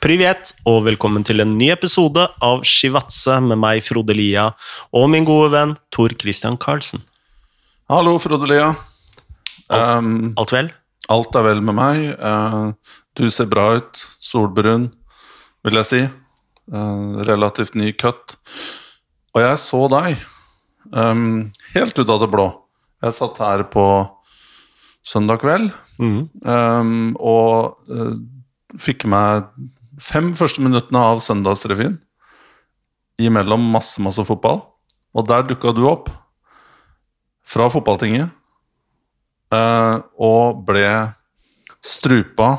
Privet, og velkommen til en ny episode av Shivatse med meg, Frode Lia, og min gode venn Tor Christian Karlsen. Hallo, Frode Lia. Alt, Um, alt vel? alt er vel med meg. Uh, du ser bra ut. Solbrun, vil jeg si. Uh, relativt ny cut. Og jeg så deg um, helt ut av det blå. Jeg satt her på søndag kveld mm. um, og uh, fikk meg fem første minuttene av Søndagsrevyen. Imellom masse, masse fotball. Og der dukka du opp. Fra fotballtinget. eh, og ble strupa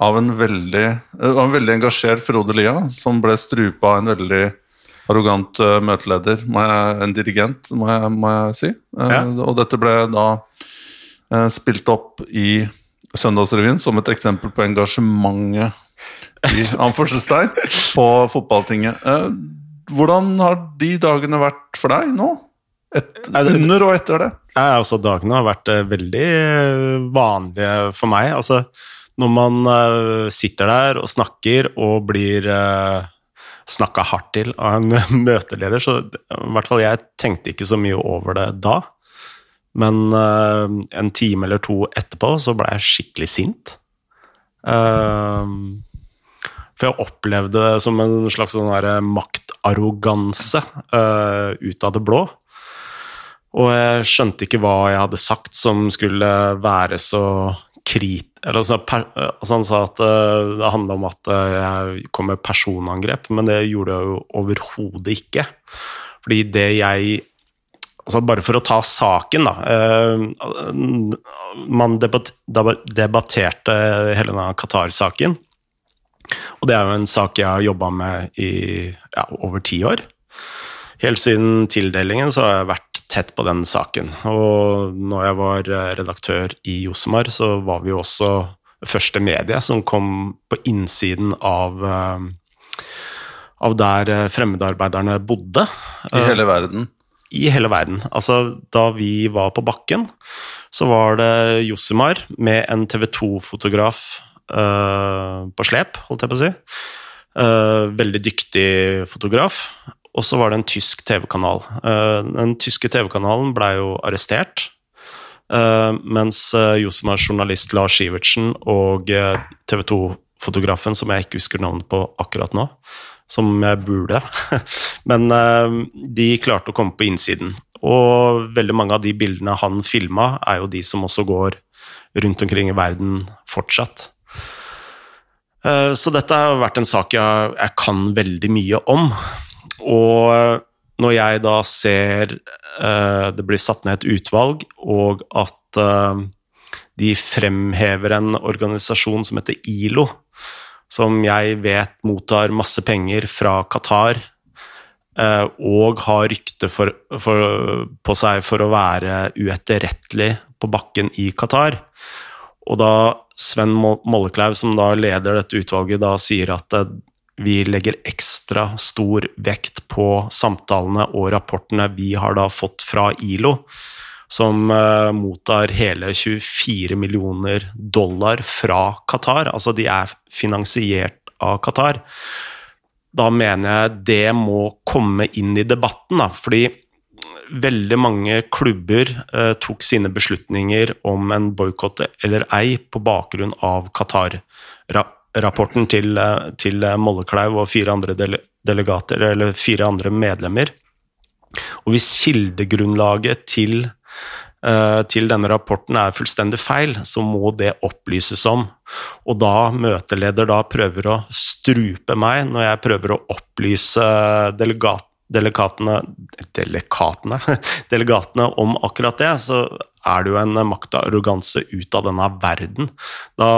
av en veldig, eh, en veldig engasjert Frode Lia, som ble strupa av en veldig arrogant eh, møteleder, jeg, en dirigent, må jeg, må jeg si. Ja. Og dette ble da spilt opp i Søndagsrevyen som et eksempel på engasjementet i anførselstegn på fotballtinget. Eh, hvordan har de dagene vært for deg nå? Et, under og etter det? Ja, altså, dagene har vært eh, veldig eh, vanlige for meg. Altså, når man sitter der og snakker og blir uh, snakka hardt til av en møteleder, så i hvert fall jeg tenkte ikke så mye over det da. Men uh, en time eller to etterpå så ble jeg skikkelig sint. Eh, for jeg opplevde det som en slags sånn maktarroganse uh, ut av det blå. Og jeg skjønte ikke hva jeg hadde sagt som skulle være så krit... Eller så per, altså han sa at uh, det handla om at eh, jeg kom med personangrep, men det gjorde jeg jo overhodet ikke. Fordi det jeg Altså bare for å ta saken, da. eh, Man debatt, debatterte hele denne Qatar-saken. Og det er jo en sak jeg har jobba med i ja, over ti år. Helt siden tildelingen så har jeg vært tett på den saken. Og når jeg var eh, redaktør i Josemar, så var vi jo også første medie som kom på innsiden av, eh, av der eh, fremmedarbeiderne bodde. I hele verden. I hele verden. Altså, da vi var på bakken, så var det Josimar med en TV 2-fotograf på slep, holdt jeg på å si. Eh, veldig dyktig fotograf. Og så var det en tysk TV-kanal. Eh, den tyske TV-kanalen blei jo arrestert. eh, mens uh, Josemar journalist Lars Sivertsen og TV 2-fotografen, som jeg ikke husker navnet på akkurat nå, som jeg burde Men eh, de klarte å komme på innsiden. Og veldig mange av de bildene han filma, er jo de som også går rundt omkring i verden fortsatt. Eh, Så dette har vært en sak jeg, jeg kan veldig mye om. Og når jeg da ser uh, det blir satt ned et utvalg, og at uh, de fremhever en organisasjon som heter ILO, som jeg vet mottar masse penger fra Qatar, uh, og har rykte for, for, på seg for å være uetterrettelig på bakken i Qatar. Og da Sven Mo- Mollekleiv, som da leder dette utvalget, da sier at eh, vi legger ekstra stor vekt på samtalene og rapportene vi har da fått fra ILO, som uh, mottar hele 24 millioner dollar fra Qatar. Altså de er finansiert av Qatar. Da mener jeg det må komme inn i debatten, da, fordi veldig mange klubber eh, tok sine beslutninger om en boikott eller ei på bakgrunn av Qatar-rapporten til, eh, til Mollekleiv og fire andre dele delegater, eller fire andre medlemmer. Og hvis kildegrunnlaget til, eh, til denne rapporten er fullstendig feil, så må det opplyses om. Og da møteleder da prøver å strupe meg når jeg prøver å opplyse delegat, delikatene, delegatene om akkurat det, så er det jo en maktarroganse ut av denne verden. Da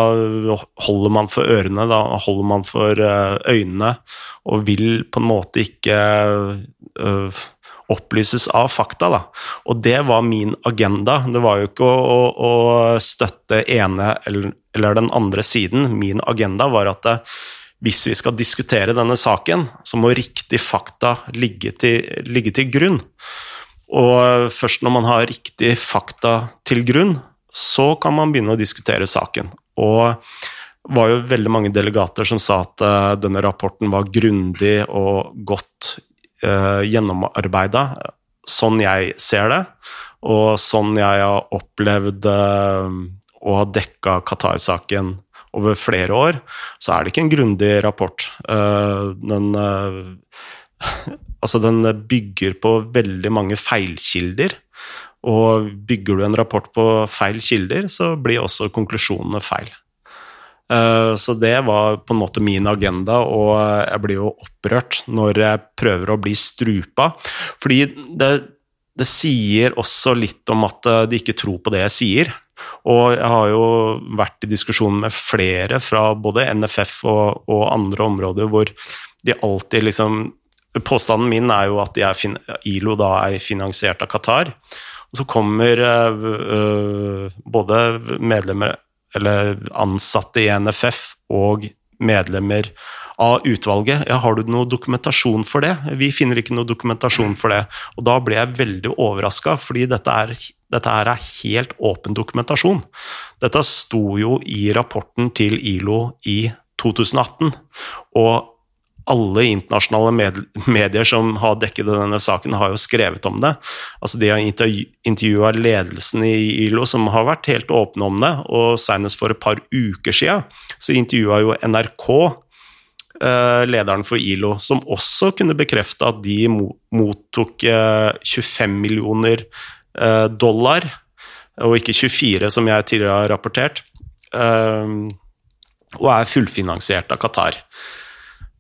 holder man for ørene, da holder man for eh, øynene, og vil på en måte ikke øh, opplyses av fakta. Da. Og det var min agenda. Det var jo ikke å, å, å støtte ene eller, eller den andre siden. Min agenda var at det, hvis vi skal diskutere denne saken, så må riktig fakta ligge til, ligge til grunn. Og først når man har riktig fakta til grunn, så kan man begynne å diskutere saken. Og det var jo veldig mange delegater som sa at uh, denne rapporten var grundig og godt uh, gjennomarbeida. Sånn jeg ser det, og sånn jeg har opplevd uh, å ha dekka Qatar-saken over flere år, så er det ikke en grundig rapport. Uh, den Altså, den bygger på veldig mange feilkilder. Og bygger du en rapport på feil kilder, så blir også konklusjonene feil. Eh, så det var på en måte min agenda, og jeg blir jo opprørt når jeg prøver å bli strupa. Fordi det, det sier også litt om at eh, de ikke tror på det jeg sier. Og jeg har jo vært i diskusjon med flere fra både NFF og, og andre områder hvor de alltid liksom Påstanden min er jo at er, ILO da er finansiert av Qatar. Og så kommer øh, både medlemmer eller ansatte i NFF og medlemmer av utvalget. Ja, har du noe dokumentasjon for det? Vi finner ikke noe dokumentasjon for det. Og da ble jeg veldig overraska, fordi dette er, dette er helt åpen dokumentasjon. Dette sto jo i rapporten til ILO i 2018. og alle internasjonale medier som har dekket denne saken, har jo skrevet om det. Altså, de har intervjua ledelsen i ILO, som har vært helt åpne om det. Og senest for et par uker siden så intervjua jo NRK lederen for ILO, som også kunne bekrefte at de mottok 25 eh, millioner eh, dollar, og ikke 24, som jeg tidligere har rapportert, og er fullfinansiert av Qatar.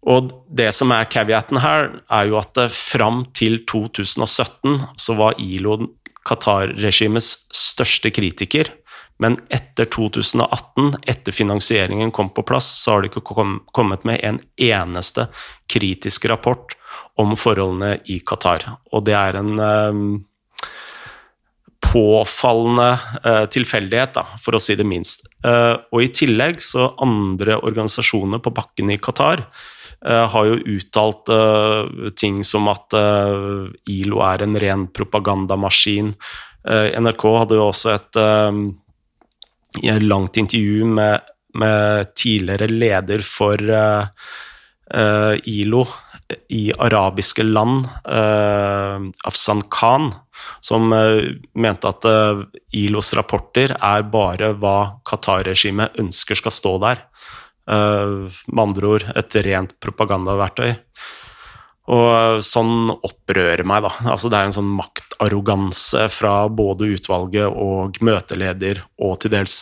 Og det som er caveaten her, er jo at fram til 2017 så var ILO Qatar-regimets største kritiker. Men etter 2018, etter finansieringen kom på plass, så har de ikke kommet med en eneste kritisk rapport om forholdene i Qatar. Og det er en um, påfallende eh, tilfeldighet, da, for å si det minst. Eh, og i tillegg så andre organisasjoner på bakken i Qatar Eh, har jo uttalt uh, ting som at uh, ILO er en ren propagandamaskin. NRK hadde jo også et langt intervju med, med, tidligere leder for ILO i arabiske land, Afsan Khan, som mente at ILOs rapporter er bare hva Qatar-regimet ønsker skal stå der. Uh, med andre ord et rent propagandaverktøy. Og sånn opprører meg, da. Altså, det er en sånn maktarroganse fra både utvalget og møteleder, og til dels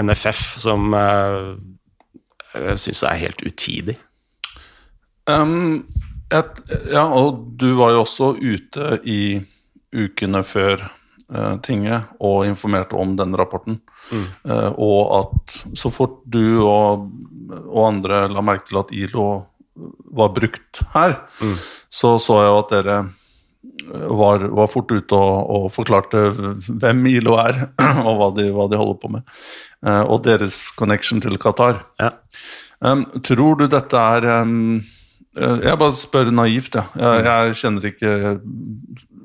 NFF, som uh, jeg syns er helt utidig. Um, et, ja, og du var jo også ute i ukene før uh, tinget og informerte om den rapporten. Mm. Uh, og at så fort du og og andre la merke til at ILO var brukt her, mm. så så jeg jo at dere var, var fort ute og, og, forklarte hvem ILO er, og hva de, hva de holder på med. Uh, og deres connection til Qatar. Ja. Um, tror du dette er um, Jeg bare spør naivt, ja. jeg. Jeg kjenner ikke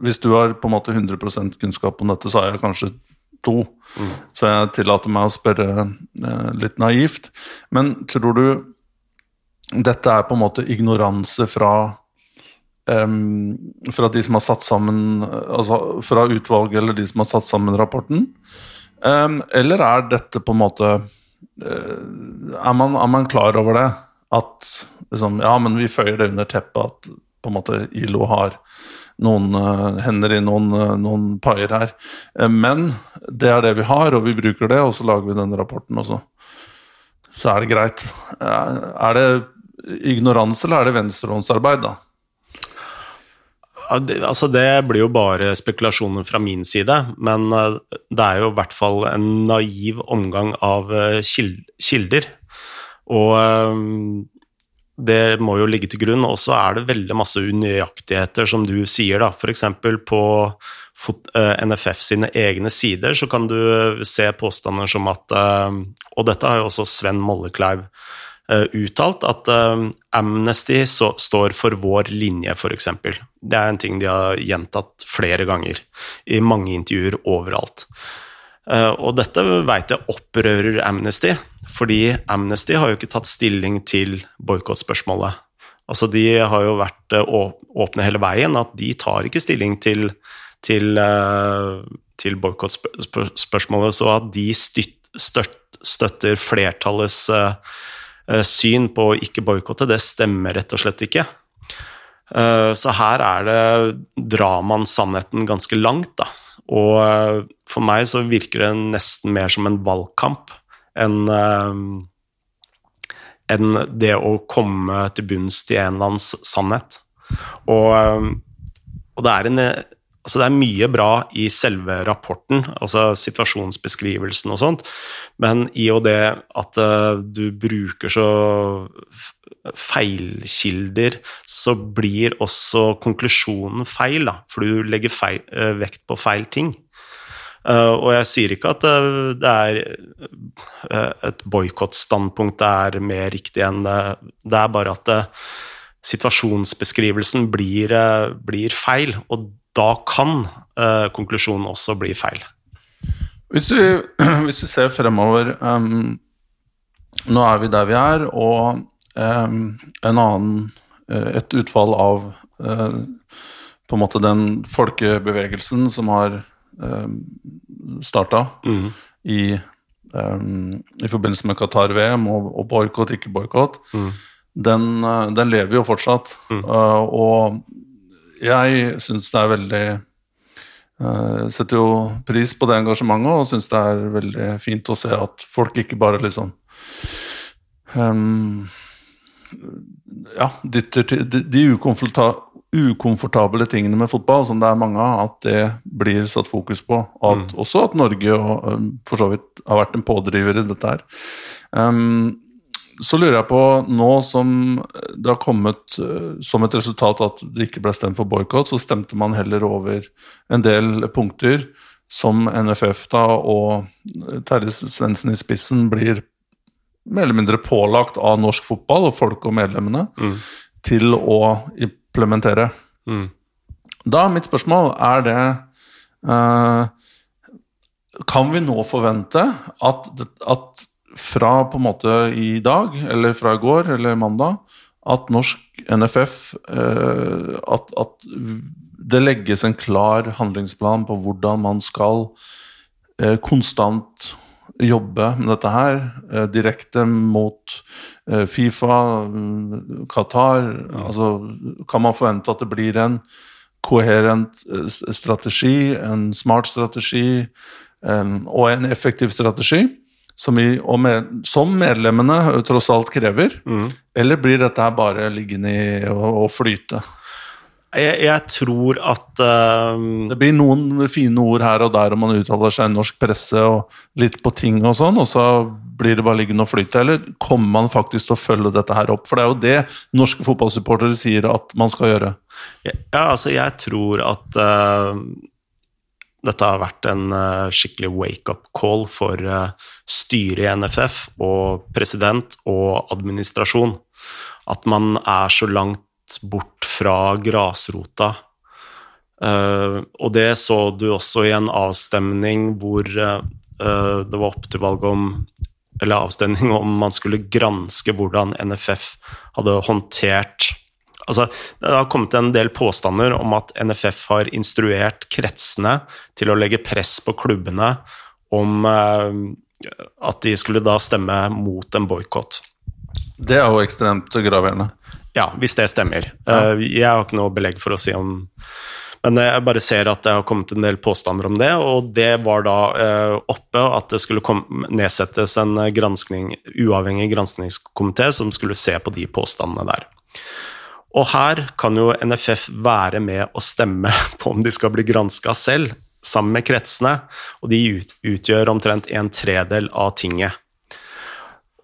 Hvis du har på en måte 100 kunnskap om dette, så har jeg kanskje to. Mm. Så jeg tillater meg å spørre uh, litt naivt. Men tror du dette er på en måte ignoranse fra um, fra de som har satt sammen Altså fra utvalget eller de som har satt sammen rapporten? Um, eller er dette på en måte uh, er, man, er, man, klar over det? At liksom, Ja, men vi føyer det under teppet at på en måte ILO har noen uh, hender i noen, uh, noen paier her. Men det er det vi har, og vi bruker det, og så lager vi denne rapporten, også så er det greit. er det ignoranse, eller er det venstrehåndsarbeid, da? Altså det blir jo bare spekulasjoner fra min side, men det er jo i hvert fall en naiv omgang av kilder. Og det må jo ligge til grunn. Og så er det veldig masse unøyaktigheter, som du sier, da. F.eks. på eh, NFF sine egne sider så kan du se påstander som at eh, Og dette har jo også Sven Mollekleiv eh, uttalt, at Amnesty står for vår linje, f.eks. Det er en ting de har gjentatt flere ganger i mange intervjuer overalt. Og dette veit jeg opprører Amnesty, Fordi Amnesty har jo ikke tatt stilling til boikottspørsmålet. Altså, de har jo vært eh, åpne hele veien, at de tar ikke stilling til, til, eh, til boikottspørsmålet, så at de støtter flertallets eh, eh, syn på å ikke boikotte, det stemmer rett og slett ikke. Eh, Så her er det drar man sannheten ganske langt, da. Og eh, for meg så virker det nesten mer som en valgkamp enn eh, enn det å komme til bunns til en eller annen sannhet. Og, eh, og det, er en, eh, altså det er mye bra i selve rapporten, altså situasjonsbeskrivelsen og sånt, men i og det at eh, du bruker så feilkilder, så blir også konklusjonen feil, da, for du legger feil, eh, vekt på feil ting. Eh, og jeg sier ikke at det er et boikottstandpunkt er mer riktig enn det. Det er bare at det, situasjonsbeskrivelsen blir, blir feil, og da kan eh, konklusjonen også bli feil. Hvis du, hvis du ser fremover um, Nå er vi der vi er, og um, en annen eh, Et utfall av eh, på en måte den folkebevegelsen som har um, starta Mm. i, um, i forbindelse med Qatar-VM, og, og boikott, ikke boikott, Mm. den, eh, den lever jo fortsatt. Mm. Uh, og jeg syns det er veldig uh, setter jo pris på det engasjementet og syns det er veldig fint å se at folk ikke bare liksom um, Ja, dytter til de, de ukomforta, ukomfortable tingene med fotball, som det er mange av, at det blir satt fokus på. At, Også at Norge og, øhm, for så vidt har vært en pådriver i dette her. Ehm, så lurer jeg på, nå som det har kommet eh, som et resultat at det ikke ble stemt for boikott, så stemte man heller over en del punkter som NFF da og Terje Svendsen i spissen blir mer eller mindre pålagt av norsk fotball og folk og medlemmene Mm. til å implementere. Mm. Da er mitt spørsmål er det uh, Kan vi nå forvente at, at fra på en måte i dag, eller fra i går, eller mandag, at norsk NFF eh, at, at det legges en klar handlingsplan på hvordan man skal eh, konstant jobbe med dette her, eh, direkte mot Fifa, mm, Qatar. Altså, Kan man forvente at det blir en koherent strategi, en smart strategi og en effektiv strategi, som, i, med, som medlemmene tross alt krever? Mm. Eller blir dette her bare liggende i og, og flyte? Jeg, jeg tror at uh, Det blir noen fine ord her og der, og man uttaler seg i norsk presse og litt på ting og sånn, og så blir det bare liggende og flyte. Eller kommer man faktisk til å følge dette her opp? For det er jo det norske fotballsupportere sier at man skal gjøre. Ja, altså jeg tror at eh, dette har vært en eh, skikkelig wake-up call for eh, styret i NFF og president og administrasjon. At man er så langt bort fra grasrota. Eh, og det så du også i en avstemning hvor det var opp til valg om eller avstemning om man skulle granske hvordan NFF hadde håndtert Altså, det har kommet en del påstander om at NFF har instruert kretsene til å legge press på klubbene om eh, at de skulle da stemme mot en boikott. Det er jo ekstremt graverende. Ja, hvis det stemmer. Ja. jeg har ikke noe belegg for å si om Men jeg bare ser at det har kommet en del påstander om det, og det var da eh, oppe at det skulle nedsettes en granskning, uavhengig granskningskomité som skulle se på de påstandene der. Og her kan jo NFF være med å stemme på om de skal bli granska selv, sammen med kretsene, og de utgjør omtrent en tredel av tinget.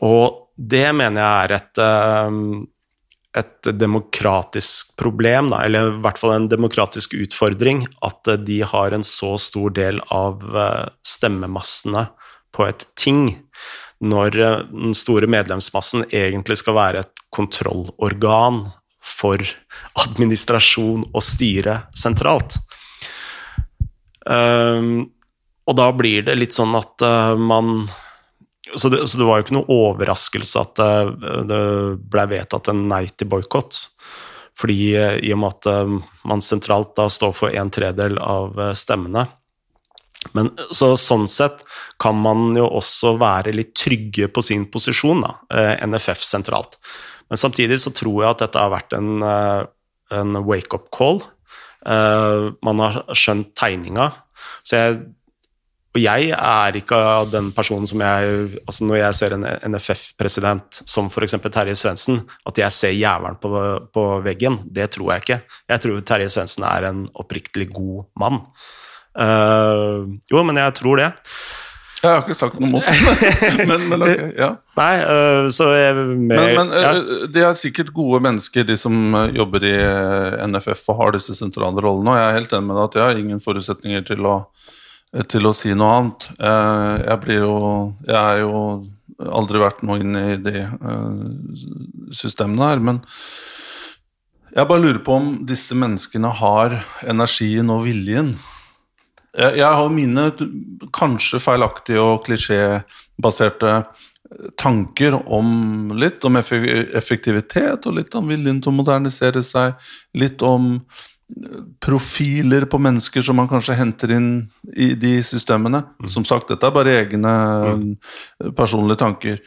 Og det mener jeg er et, eh, et demokratisk problem, eller i hvert fall en demokratisk utfordring, at de har en så stor del av eh, stemmemassene på et ting, når eh, den store medlemsmassen egentlig skal være et kontrollorgan for administrasjon og styre sentralt. Um, og da blir det litt sånn at uh, man så, det, så det var jo ikke noe overraskelse at det, det ble vedtatt en nei til boikott. Fordi uh, i og med at uh, man sentralt da står for en tredel av eh, stemmene. Men så, sånn sett kan man jo også være litt trygge på sin posisjon, da, NFF sentralt. Men samtidig så tror jeg at dette har vært en, en wake-up call. Man har skjønt tegninga. Så jeg og jeg er ikke den personen som jeg altså Når jeg ser en NFF-president som f.eks. Terje Svendsen, at jeg ser jævelen på, på, veggen. Det tror jeg ikke. Jeg tror Terje Svendsen er en oppriktig god mann. Uh, jo, men jeg tror det. Jeg har ikke sagt noe mot det, men, men ok, ja. Nei, øh, så jeg med, Men, men ja. uh, de er sikkert gode mennesker, de som jobber i NFF og har disse sentrale rollene, og jeg er helt enig med deg at jeg har ingen forutsetninger til å til å si noe annet. Eh, jeg blir jo Jeg er jo aldri vært noe inn i de systemene her, men jeg bare lurer på om disse menneskene har energien og viljen. Jeg, har mine kanskje feilaktige og klisjébaserte tanker om litt om effektivitet og litt om viljen til å modernisere seg, litt om profiler på mennesker som man kanskje henter inn i de systemene. Mm. Som sagt, dette er bare egne mm. personlige tanker.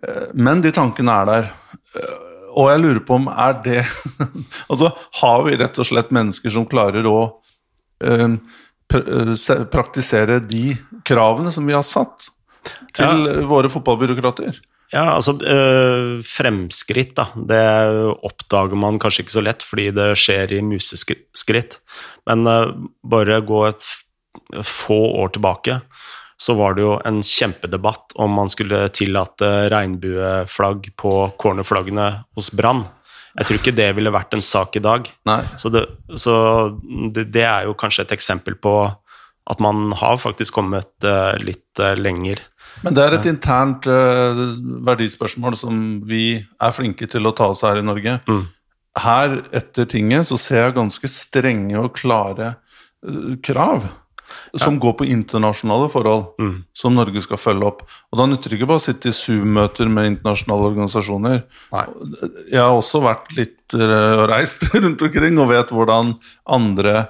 Eh, men de tankene er der. Eh, og jeg lurer på om er det Altså, har vi rett og slett mennesker som klarer å praktisere de kravene som vi har satt til ja. våre fotballbyråkrater? Ja, altså øh, Fremskritt, da. Det oppdager man kanskje ikke så lett fordi det skjer i museskritt. Men øh, bare gå et få år tilbake, så var det jo en kjempedebatt om man skulle tillate regnbueflagg på cornerflaggene hos Brann. Jeg tror ikke det ville vært en sak i dag. Nei. Så, det, så det, det, er jo kanskje et eksempel på at man har faktisk kommet uh, litt uh, lenger men det er et internt uh, verdispørsmål som vi er flinke til å ta oss her i Norge. Mm. Her, etter tinget, så ser jeg ganske strenge og klare krav. Som ja. går på internasjonale forhold, mm. som Norge skal følge opp. Og da nytter det ikke bare å sitte i Zoom-møter med internasjonale organisasjoner. Nei. Jeg har også vært litt uh, reist rundt omkring og vet hvordan andre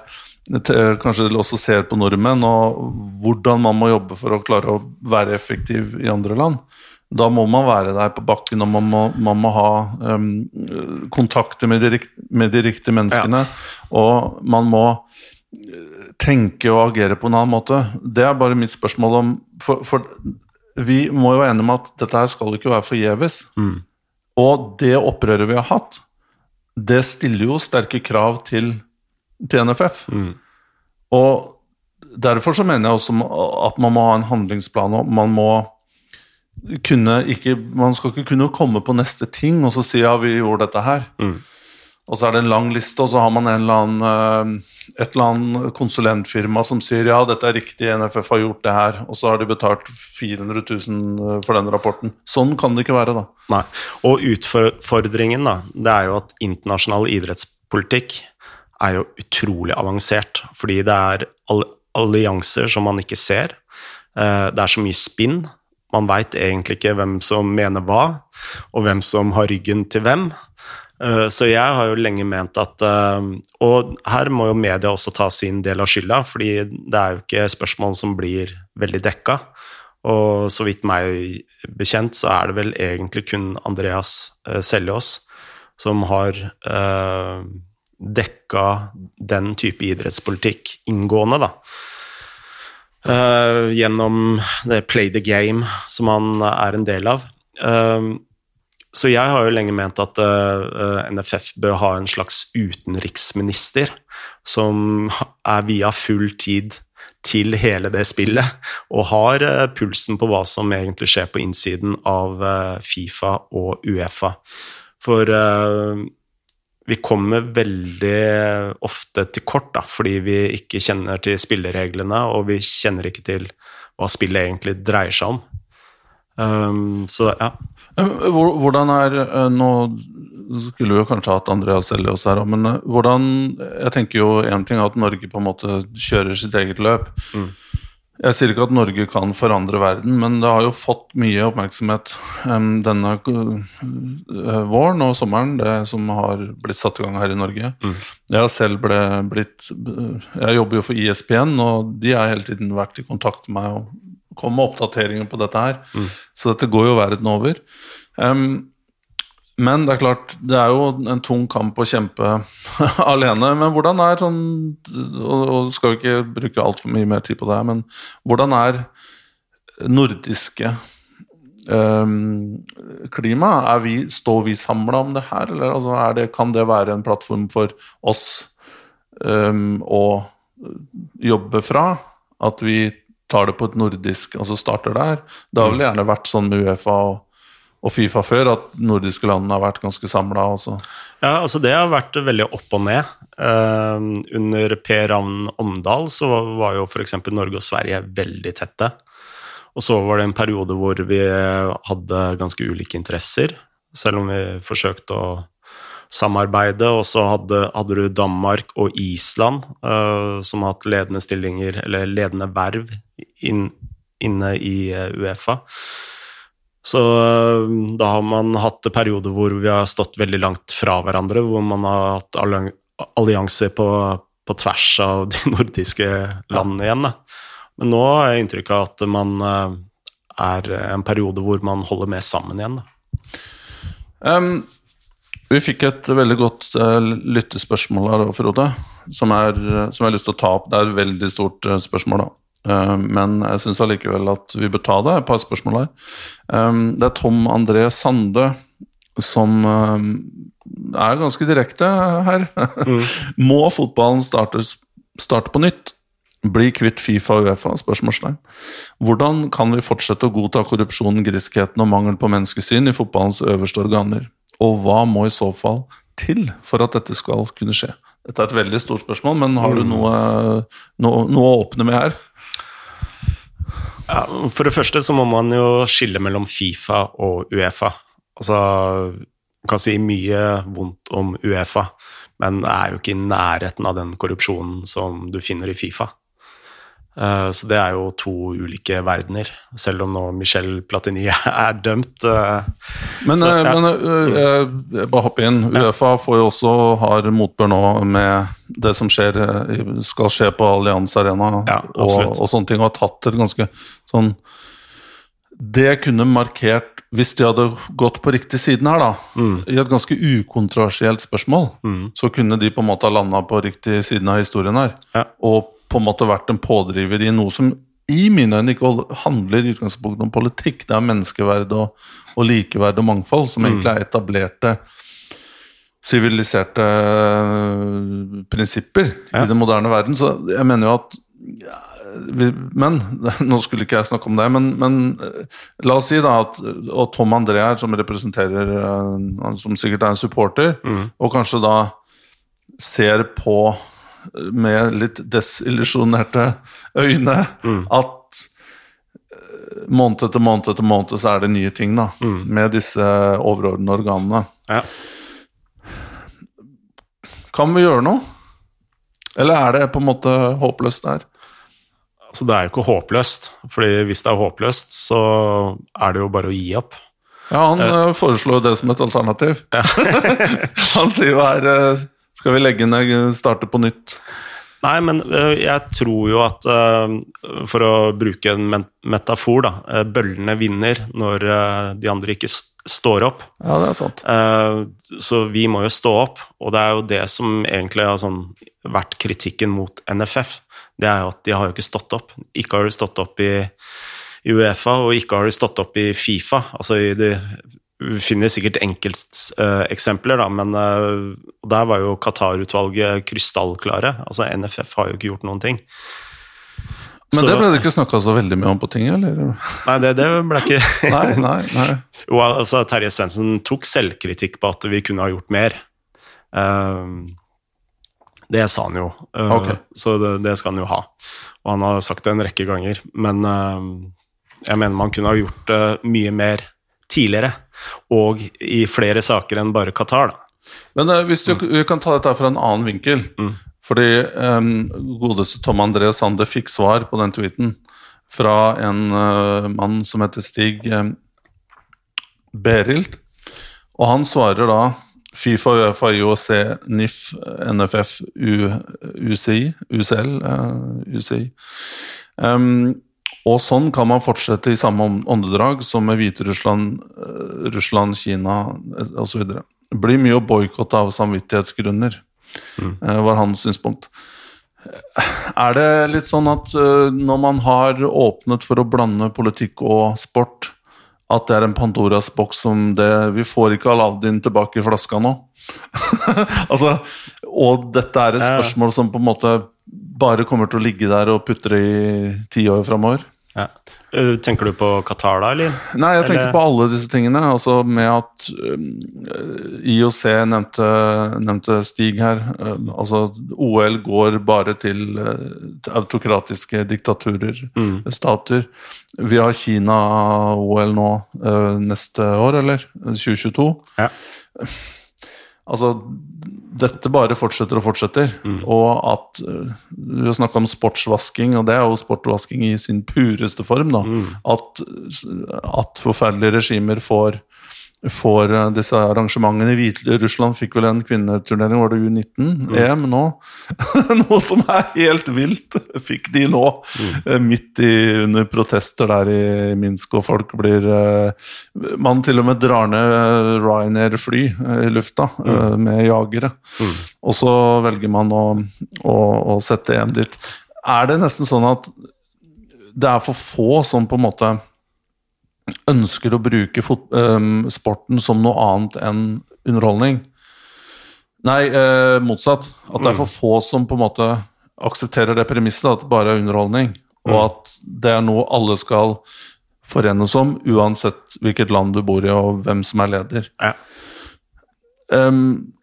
kanskje også ser på nordmenn, og hvordan man må jobbe for å klare å være effektiv i andre land. Da må man være der på bakken, og man må, man må ha um, kontakter med de, med de, riktige menneskene. Ja. Og man må tenke og agere på en annen måte. Det er bare mitt spørsmål om For, for vi må jo være enige om at dette her skal ikke være forgjeves. Mm. Og det opprøret vi har hatt, det stiller jo sterke krav til til NFF. Mm. Og derfor så mener jeg også at man må ha en handlingsplan, og man må kunne ikke Man skal ikke kunne komme på neste ting og så si ja, vi gjorde dette her. Mm. Og så er det en lang liste, og så har man eller annen, eh, et eller annet konsulentfirma som sier ja, dette er riktig, NFF har gjort det her, og så har de betalt 400 000 for den rapporten. Sånn kan det ikke være, da. Nei, Og utfordringen, da, det er jo at internasjonal idrettspolitikk er jo utrolig avansert, fordi det er allianser som man ikke ser. Eh, det er så mye spinn. Man veit egentlig ikke hvem som mener hva, og hvem som har ryggen til hvem. Eh, så jeg har jo lenge ment at eh, Og her må jo media også ta sin del av skylda, fordi det er jo ikke spørsmål som blir veldig dekka. Og så vidt meg bekjent, så er det vel egentlig kun Andreas Seljås som har dekka den type idrettspolitikk inngående, da. Gjennom det Play the Game som han er en del av. så jeg har jo lenge ment at uh, eh, NFF bør ha en slags utenriksminister som er via full tid til hele det spillet, og har pulsen på hva som egentlig skjer på innsiden av Fifa og Uefa. For vi kommer veldig ofte til kort da, fordi vi ikke kjenner til spillereglene, og vi kjenner ikke til hva spillet egentlig dreier seg om. Um, så ja. Hvordan er eh, Nå skulle vi jo kanskje hatt Andreas Ellios her, men eh, hvordan Jeg tenker jo én ting er at Norge på en måte kjører sitt eget løp. Mm. Jeg sier ikke at Norge kan forandre verden, men det har jo fått mye oppmerksomhet denne eh, våren og sommeren, det som har blitt satt i gang her i Norge. Mm. Jeg selv ble, blitt Jeg jobber jo for ISPN, og de har hele tiden vært i kontakt med meg og kommet med oppdateringer på dette her. Mm. Så dette går jo verden over. Um, men det er klart, det er jo en tung kamp å kjempe alene. Men hvordan er sånn Og, og skal jo ikke bruke altfor mye mer tid på det, her, men hvordan er nordiske um, klima? Er vi, står vi samla om det her, eller altså, er det, kan det være en plattform for oss um, å jobbe fra? At vi tar det på et nordisk, altså starter der? Det har vel gjerne vært sånn med Uefa og og Fifa før, at nordiske landene har vært ganske samla også. Ja, altså det har vært veldig opp og ned. Eh, under Per Ravn Omdal så var jo f.eks. Norge og Sverige veldig tette. Og så var det en periode hvor vi hadde ganske ulike interesser, selv om vi forsøkte å samarbeide. Og så hadde, hadde du Danmark og Island uh, som har hatt ledende stillinger, eller ledende verv, inn, inne i eh, Uefa. Så uh, da har man hatt perioder hvor vi har stått veldig langt fra hverandre, hvor man har hatt allianser på, på tvers av de nordiske landene igjen. Da. Men nå har jeg inntrykk av at man uh, er en periode hvor man holder mer sammen igjen. Da. Em, vi fikk et veldig godt eh, lyttespørsmål her, Frode, som, er, som jeg har lyst til å ta opp. Det er et veldig stort eh, spørsmål, da. Eh, men jeg syns allikevel at vi bør ta det. Et par spørsmål her. Det er Tom André Sande som er ganske direkte her. Må fotballen startes, starte på nytt? Bli kvitt Fifa og Uefa? spørsmålstegn. Hvordan kan vi fortsette å godta korrupsjon, griskheten og mangel på menneskesyn i fotballens øverste organer? Og hva må i så fall til for at dette skal kunne skje? Dette er et veldig stort spørsmål, men har du noe, noe, noe å åpne med her? Ja, for det første så må man jo skille mellom Fifa og Uefa. Altså, man kan si mye vondt om Uefa, men det er jo ikke i nærheten av den korrupsjonen som du finner i Fifa. Eh, Så det er jo to ulike verdener, selv om nå Michel Platini er dømt. eh, Men, Så, eh, ja. men bare hopp inn. Uefa får jo også har motbør nå med det som skjer, skal skje på Allianz Arena Ja, og, og sånne ting, og har tatt et ganske sånn Det kunne markert, hvis de hadde gått på riktig siden her, da, i et ganske ukontroversielt spørsmål, Mm. så kunne de på en måte ha landa på riktig siden av historien her. Ja. Og på en måte vært en pådriver i noe som i mine øyne ikke handler i utgangspunktet om politikk. Det er menneskeverd og, og likeverd og mangfold som egentlig er etablerte siviliserte øh, prinsipper Ja. i den moderne verden. Så jeg mener jo at ja, vi, Men nå skulle ikke jeg snakke om det, men, men øh, la oss si da at Og Tom André her, som representerer øh, Som sikkert er en supporter, og kanskje da ser på med litt desillusjonerte øyne at øh, måned etter måned etter måned så er det nye ting da, med disse overordnede organene. Ja. Kan vi gjøre noe? Eller er det på en måte håpløst der? Altså, det er jo ikke håpløst, fordi hvis det er håpløst, så er det jo bare å gi opp. Ja, han eh, foreslår det som et alternativ. han sier jo her eh, Skal vi legge ned, starte på nytt? Nei, men øh, jeg tror jo at øh, For å bruke en metafor, da. øh, Bøllene vinner når de andre ikke står opp. Ja, det er sant. Eh, Så vi må jo stå opp, og det er jo det som egentlig har sånn vært kritikken mot NFF. Det er jo at de har jo ikke stått opp. Ikke har de stått opp i, Uefa, og ikke har de stått opp i Fifa. Altså i det vi finner sikkert enkelteksempler, men eh, der var jo Qatar-utvalget krystallklare. Altså NFF har jo ikke gjort noen ting. Men Så- det ble det ikke snakka så veldig mye om på tinget, eller? Nei, det, det ble ikke Nei, nei, nei. Jo, altså Terje Svendsen tok selvkritikk på at vi kunne ha gjort mer. Ehm, det sa han jo, uh, okay. så det, det skal han jo ha. Og han har sagt det en rekke ganger. Men uh, jeg mener man kunne ha gjort uh, mye mer tidligere, og i flere saker enn bare Qatar. da. Men uh, hvis du, mm. kan ta dette fra en annen vinkel. Mm. Fordi um, godeste Tom André Sande fikk svar på den tweeten. fra en uh, mann som heter Stig um, Berild. Og han svarer da Fifa, Uefa, IOC, NIF, NFF, U, UCI, UCL, uh, UCI. Um, og sånn kan man fortsette i samme åndedrag som med Hviterussland, Russland, Kina osv. Det blir mye å boikotte av samvittighetsgrunner, mm. var hans synspunkt. Er det litt sånn at når man har åpnet for å blande politikk og sport, at det er en Pandoras boks som det Vi får ikke Aladdin tilbake i flaska nå. altså, og dette er et spørsmål som på en måte bare kommer til å ligge der og putre i ti år framover. Ja. Eh, tenker du på Qatar, da, eller? Nei, jeg tenker eller? på alle disse tingene. Altså med at um, IOC nevnte, nevnte, Stig her. Uh, altså OL går bare til, til autokratiske diktaturer, mm. stater. Vi har Kina-OL nå neste år, eller? 2022. Ja. Altså dette bare fortsetter og fortsetter. Mm. Og at Du har snakka om sportsvasking, og det er jo sportvasking i sin pureste form. da, mm. At, at forferdelige regimer får får eh, disse arrangementene. i Hviterussland fikk vel en kvinneturnering, var det U19-EM mm. nå? Noe som er helt vilt, fikk de nå. Mm. Eh, midt i, under protester der i Minsk, og folk blir eh, Man til og med drar ned Ryanair-fly i lufta mm. med jagere. Mm. Og så velger man å, å, å sette EM dit. Er det nesten sånn at det er for få som på en måte ønsker å bruke sporten som noe annet enn underholdning. Nei, eh, motsatt. At det er for mm. få som på en måte aksepterer det premisset, at det bare er underholdning. Og mm. at det er noe alle skal forenes om, uansett hvilket land du bor i og hvem som er leder. Ja. Um,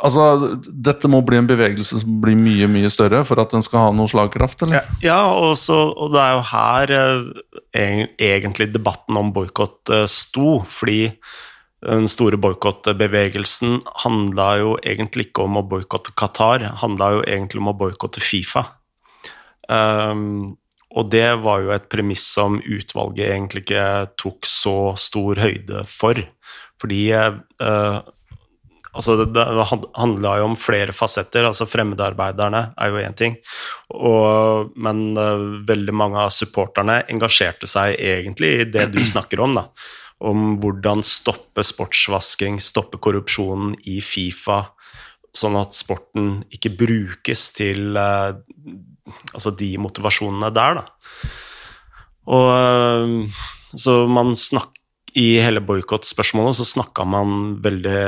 Altså, dette må bli en bevegelse som blir mye mye større for at den skal ha noe slagkraft? eller? Ja, ja og, så, og, det er jo her eh, egentlig debatten om boikott eh, sto. Fordi den store boikottbevegelsen handla jo egentlig ikke om å boikotte Qatar, handla jo egentlig om å boikotte Fifa. Um, og det var jo et premiss som utvalget egentlig ikke tok så stor høyde for. Fordi uh, Altså, det, det handla jo om flere fasetter. altså Fremmedarbeiderne er jo én ting. Og, men uh, veldig mange av supporterne engasjerte seg egentlig i det du snakker om. da, Om hvordan stoppe sportsvasking, stoppe korrupsjonen i Fifa, sånn at sporten ikke brukes til uh, altså de motivasjonene der. da. Og uh, så man snakk, I hele boikottspørsmålet så snakka man veldig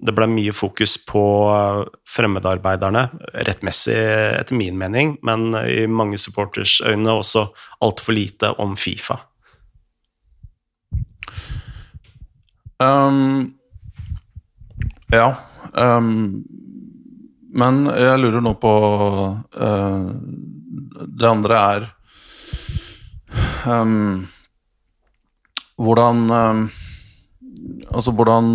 det ble mye fokus på eh, fremmedarbeiderne, rettmessig etter min mening, men i mange supporters øyne også altfor lite om Fifa. Um, ja um, Men jeg lurer nå på uh, Det andre er um, Hvordan Altså, hvordan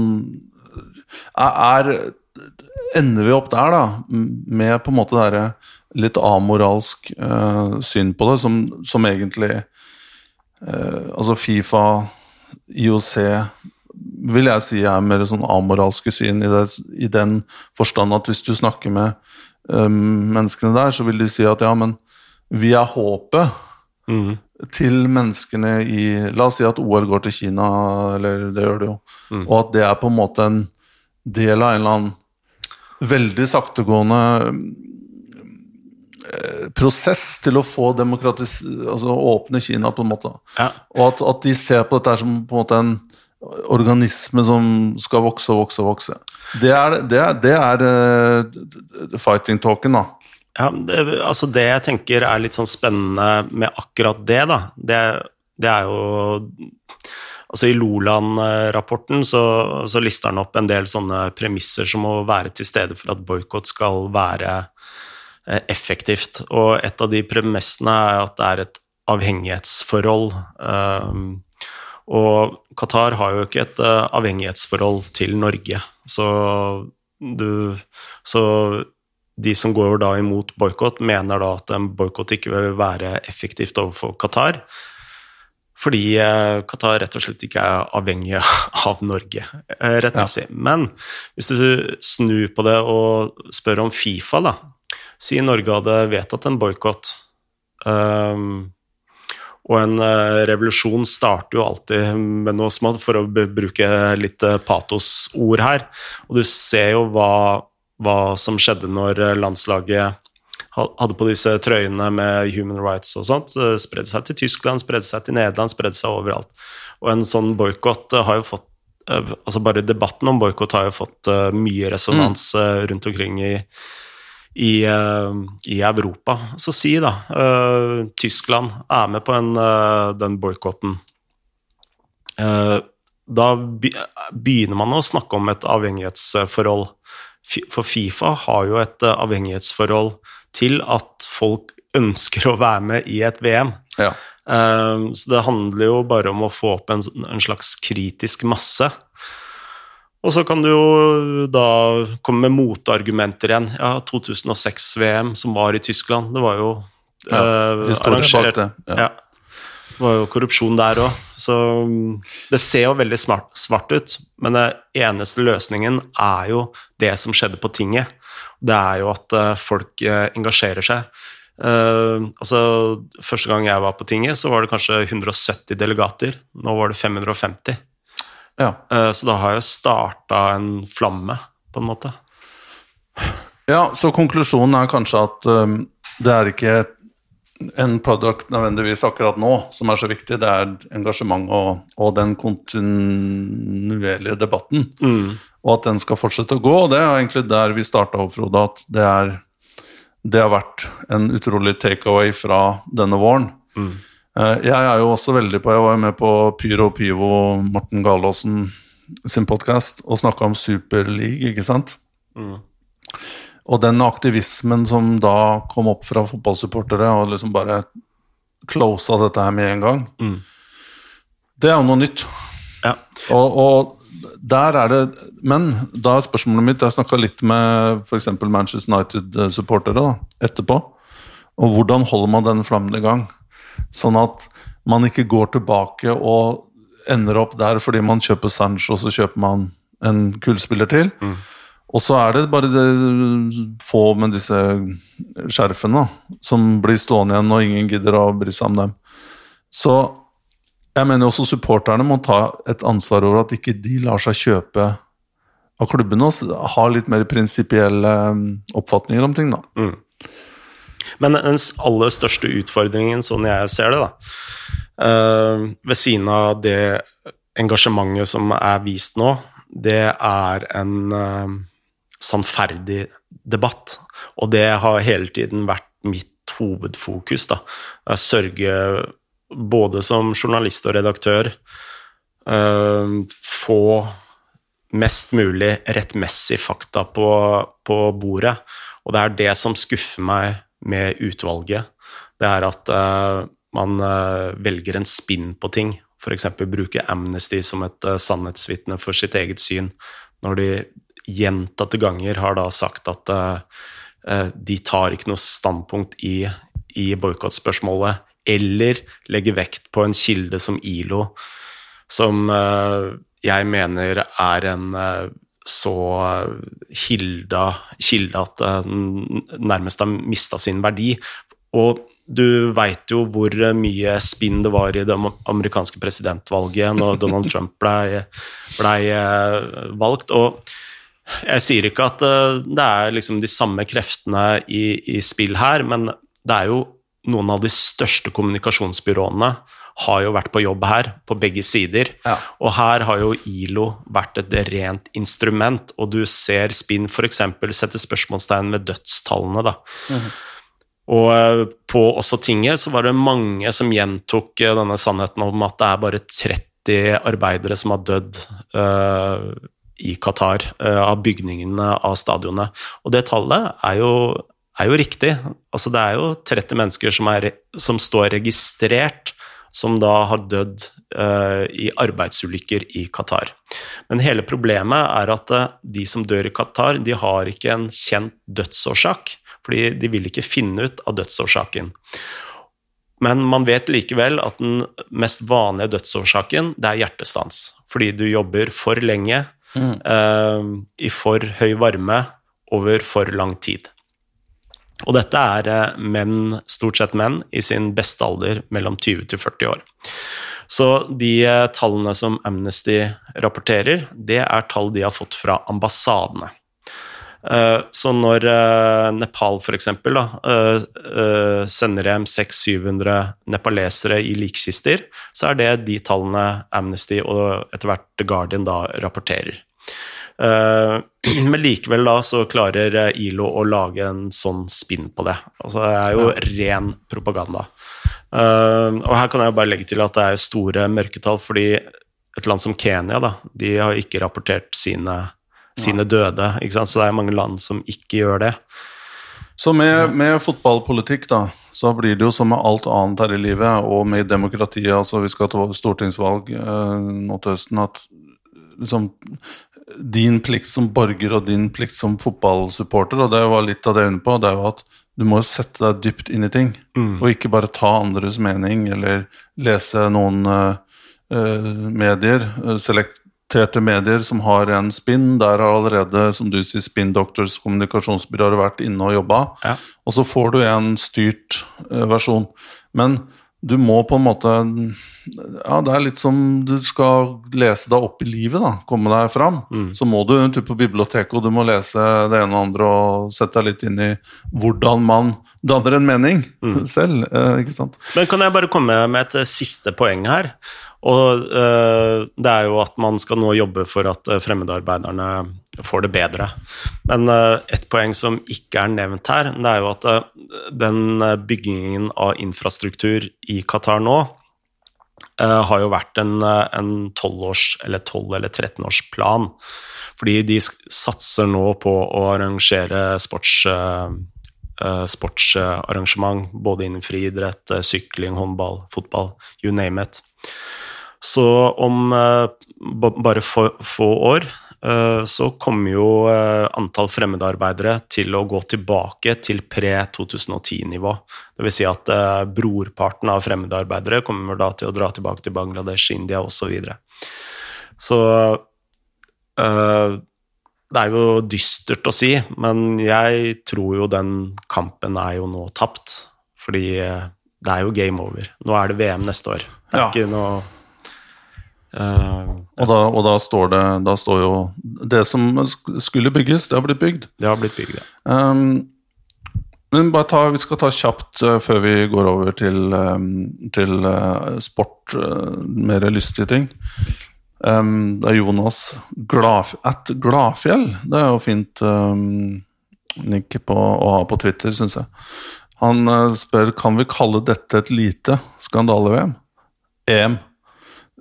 er, Ender vi opp der, da, med på en måte det litt amoralsk uh, syn på det, som, som egentlig uh, Altså Fifa, IOC vil jeg si er mer sånn amoralske syn i, det, i den forstand at hvis du snakker med um, menneskene der, så vil de si at ja, men vi er håpet mm. til menneskene i La oss si at OL går til Kina, eller det gjør det jo, mm. og at det er på en måte en del av en eller annen veldig saktegående eh, prosess til å få demokratis... Altså åpne Kina, på en måte. Ja. Og at, at, de ser på dette som på en måte en organisme som skal vokse og vokse og vokse. Det er, det er, det er uh, fighting talken, da. Ja, det, altså det jeg tenker er litt sånn spennende med akkurat det, da, det, det er jo Altså I Loland-rapporten så, så, lister han opp en del sånne premisser som må være til stede for at boikott skal være eh, effektivt. Og et av de premissene er at det er et avhengighetsforhold. Um, og Qatar har jo ikke et uh, avhengighetsforhold til Norge, så du Så de som går da imot boikott, mener da at en boikott ikke vil være effektivt overfor Qatar. Fordi eh, Qatar rett og slett ikke er avhengig av Norge, eh, rettmessig. Ja. Men hvis du snur på det og spør om Fifa, da Si Norge hadde vedtatt en boikott. Um, og en uh, revolusjon starter jo alltid med noe smått, for å bruke litt patosord her. Og du ser jo hva hva som skjedde når eh, landslaget hadde på disse trøyene med human rights og sånt. Spredde seg til Tyskland, spredde seg til Nederland, spredde seg overalt. Og en sånn boikott har jo fått eh, Altså bare debatten om boikott har jo fått eh, mye resonans mm. rundt omkring i, i, i, Europa. Så si, da, Tyskland er med på en, den boikotten. Da begynner man å snakke om et avhengighetsforhold for Fifa har jo et eh, avhengighetsforhold til at folk ønsker å være med i et VM. Ja. Um, så det handler jo bare om å få opp en, en, slags kritisk masse. Og så kan du jo da komme med motargumenter igjen. Ja, 2006-VM som var i Tyskland, det var jo ja, uh, arrangert det. Ja. ja. Det var jo korrupsjon der òg. Så mm, det ser jo veldig smart, svart ut. Men den eneste løsningen er jo det som skjedde på tinget. Det er jo at eh, folk eh, engasjerer seg. Uh, altså, Første gang jeg var på tinget, så var det kanskje 170 delegater. Nå var det 550. Ja. Uh, så da har jeg starta en flamme, på en måte. Ja, så konklusjonen er kanskje at um, det er ikke en product nødvendigvis akkurat nå som er så viktig, det er engasjement og, og den kontinuerlige debatten. Mm. Og at den skal fortsette å gå. Og det er egentlig der vi starta opp, Frode, at det, er, det har vært en utrolig takeaway fra denne våren. Mm. Eh, jeg er jo også veldig på Jeg var jo med på Pyro Pivo, Morten Galaasen sin podkast, og snakka om Superleague, ikke sant? Mm. Og den aktivismen som da kom opp fra fotballsupportere, og liksom bare closa dette her med en gang, mm. det er jo noe nytt. Ja. Og, og, der er det Men da er spørsmålet mitt Jeg snakka litt med f.eks. Manchester United-supportere etterpå. Og hvordan holder man den flammen i gang? Sånn at man ikke går tilbake og ender opp der fordi man kjøper Sancho, så kjøper man en kullspiller til. Mm. Og så er det bare det få med disse skjerfene som blir stående igjen, og ingen gidder å bry seg om dem. Så jeg mener også supporterne må ta et ansvar over at ikke de lar seg kjøpe av klubbene og ha litt mer prinsipielle um, oppfatninger om ting, da. Mm. Men den aller største utfordringen, sånn jeg ser det, da, uh, ved siden av det engasjementet som er vist nå, det er en uh, sannferdig debatt. Og det har hele tiden vært mitt hovedfokus. da. Jeg sørger både som journalist og redaktør uh, få mest mulig rettmessig fakta på, på, bordet. Og det er det som skuffer meg med utvalget. Det er at uh, man uh, velger en spinn på ting. F.eks. bruke Amnesty som et sannhetsvitne for sitt eget syn, når de gjentatte ganger har da sagt at de tar ikke noe standpunkt i, i boikottspørsmålet, eller legge vekt på en kilde som ILO, som uh, jeg mener er en uh, så hilda, kilde at den nærmest har mista sin verdi. Og du veit jo hvor mye spinn det var i det amerikanske presidentvalget når Donald Trump blei ble valgt. Og jeg sier ikke at eh, det er liksom de samme kreftene i, i, spill her, men det er jo noen av de største kommunikasjonsbyråene har jo vært på jobb her, på begge sider. Ja. Og her har jo ILO vært et rent instrument, og du ser Spinn f.eks. sette spørsmålstegn ved dødstallene, da. Mm -hmm. Og eh, på også tinget så var det mange som gjentok eh, denne sannheten om at det er bare 30 arbeidere som har dødd uh, i Qatar, uh, av bygningene av stadionet. Og det tallet er jo, er jo riktig. Altså, det er jo 30 mennesker som, er, som står registrert som da har dødd uh, i arbeidsulykker i Qatar. Men hele problemet er at uh, de som dør i Qatar, de har ikke en kjent dødsårsak. Fordi de vil ikke finne ut av dødsårsaken. Men man vet likevel at den mest vanlige dødsårsaken det er hjertestans. Fordi du jobber for lenge, mm. uh, i for høy varme, over for lang tid. Og dette er uh, menn, stort sett menn, i sin beste alder mellom 20 til 40 år. Så de uh, tallene som Amnesty rapporterer, det er tall de har fått fra ambassadene. Eh, så når eh, Nepal f.eks. Eh, sender hjem 600-700 nepalesere i likkister, så er det de tallene Amnesty og etter hvert The Guardian da rapporterer. Men likevel da så klarer ILO å lage en sånn spinn på det. Altså det er jo ren propaganda. Og her kan jeg bare legge til at det er store mørketall, fordi et land som Kenya da, de har ikke rapportert sine sine døde. Ikke sant? Så det er mange land som ikke gjør det. Så med, med, fotballpolitikk, da, så blir det jo som med alt annet her i livet, og med demokratiet, altså vi skal til stortingsvalg eh, nå til høsten, at liksom din plikt som borger og din plikt som fotballsupporter, og det var litt av det hun på, det er jo at du må sette deg dypt inn i ting, mm. og ikke bare ta andres mening eller lese noen uh, medier, selekterte medier som har en spinn. Der har allerede, som du sier, Spin Doctors kommunikasjonsbyråer vært inne og jobba. Ja. Og så får du en styrt uh, versjon. Men du må på en måte Ja, det er litt som du skal lese deg opp i livet, da. Komme deg fram. Mm. Så må du ut på biblioteket, og du må lese det ene og andre og sette deg litt inn i hvordan man danner en mening mm. selv. Eh, ikke sant? Men kan jeg bare komme med et siste poeng her? Og uh, det er jo at man skal nå jobbe for at uh, fremmedarbeiderne får det bedre. Men uh, et poeng som ikke er nevnt her, det er jo at den byggingen av infrastruktur i Qatar nå har jo vært en, en 12-års- eller 12- eller 13-års plan. Fordi de satser nå på å arrangere sports sportsarrangement både innen friidrett, sykling, håndball, fotball, you name it. Så om eh, bare få år eh, så kommer jo eh, antall fremmedarbeidere til å gå tilbake til pre-2010-nivå. Dvs. Si at brorparten av fremmedarbeidere kommer da til å dra tilbake til Bangladesh, India osv. Så, videre. så det er jo dystert å si, men jeg tror jo den kampen er jo nå tapt. Fordi det er jo game over. Nå er det VM neste år. Det er ja. ikke noe Uh, og, da, og da, står det Da står jo Det som skulle bygges, det har blitt bygd. Det har blitt bygd, ja. Um, men bare ta, vi skal ta kjapt uh, før vi går over til, um, til uh, sport, mer lystige ting. Um, det er Jonas Glaf, at Gladfjell. Det er jo fint um, nikk på, å ha på Twitter, syns jeg. Han spør kan vi kalle dette et lite skandale-VM. EM.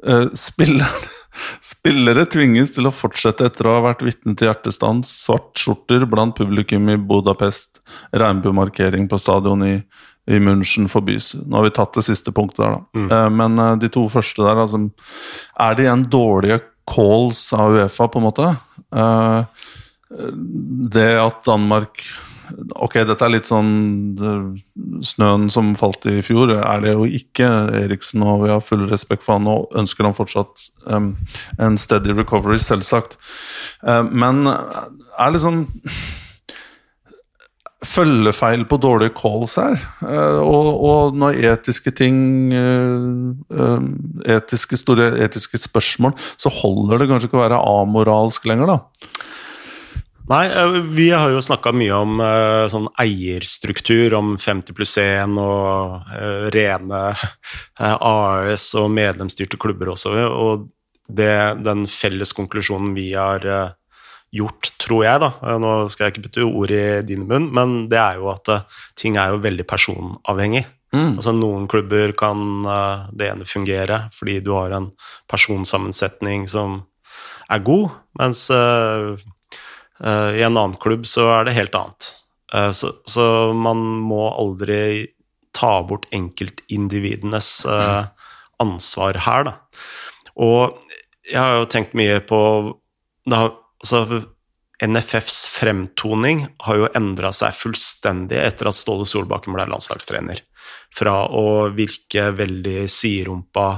Uh, spillerne, spillere tvinges til å fortsette etter å ha vært vitne til hjertestans, svartskjorter blant publikum i Budapest, regnbuemarkering på stadion i, i München forbys. Nå har vi tatt det siste punktet der, da. Mm. Uh, men uh, de to første der, altså Er det igjen dårlige calls av Uefa, på en måte? det at Danmark Ok, dette er litt sånn snøen som falt i fjor, er det jo ikke. Eriksen og vi har full respekt for han og ønsker han fortsatt um, en steady recovery, selvsagt. Uh, men er liksom følgefeil på dårlige calls her. Uh, og, og, når etiske ting uh, etiske, Store etiske spørsmål, så holder det kanskje ikke å være amoralsk lenger, da. Nei, eh, vi har jo snakka mye om uh, sånn eierstruktur, om 50 pluss 1 og uh, rene AS og medlemsstyrte klubber også. Og det, den felles konklusjonen vi har gjort, tror jeg, da Nå skal jeg ikke putte ord i din munn, men det er jo at ting er jo veldig personavhengig. Mm. Altså Noen klubber kan det ene fungere fordi du har en personsammensetning som er god, mens Eh, I en annen klubb så er det helt annet. Eh, så, så man må aldri ta bort enkeltindividenes uh, ansvar her, da. Og jeg har jo tenkt mye på da, altså, NFFs fremtoning har jo endra seg fullstendig etter at Ståle Solbakken ble landslagstrener. Fra å virke veldig siderumpa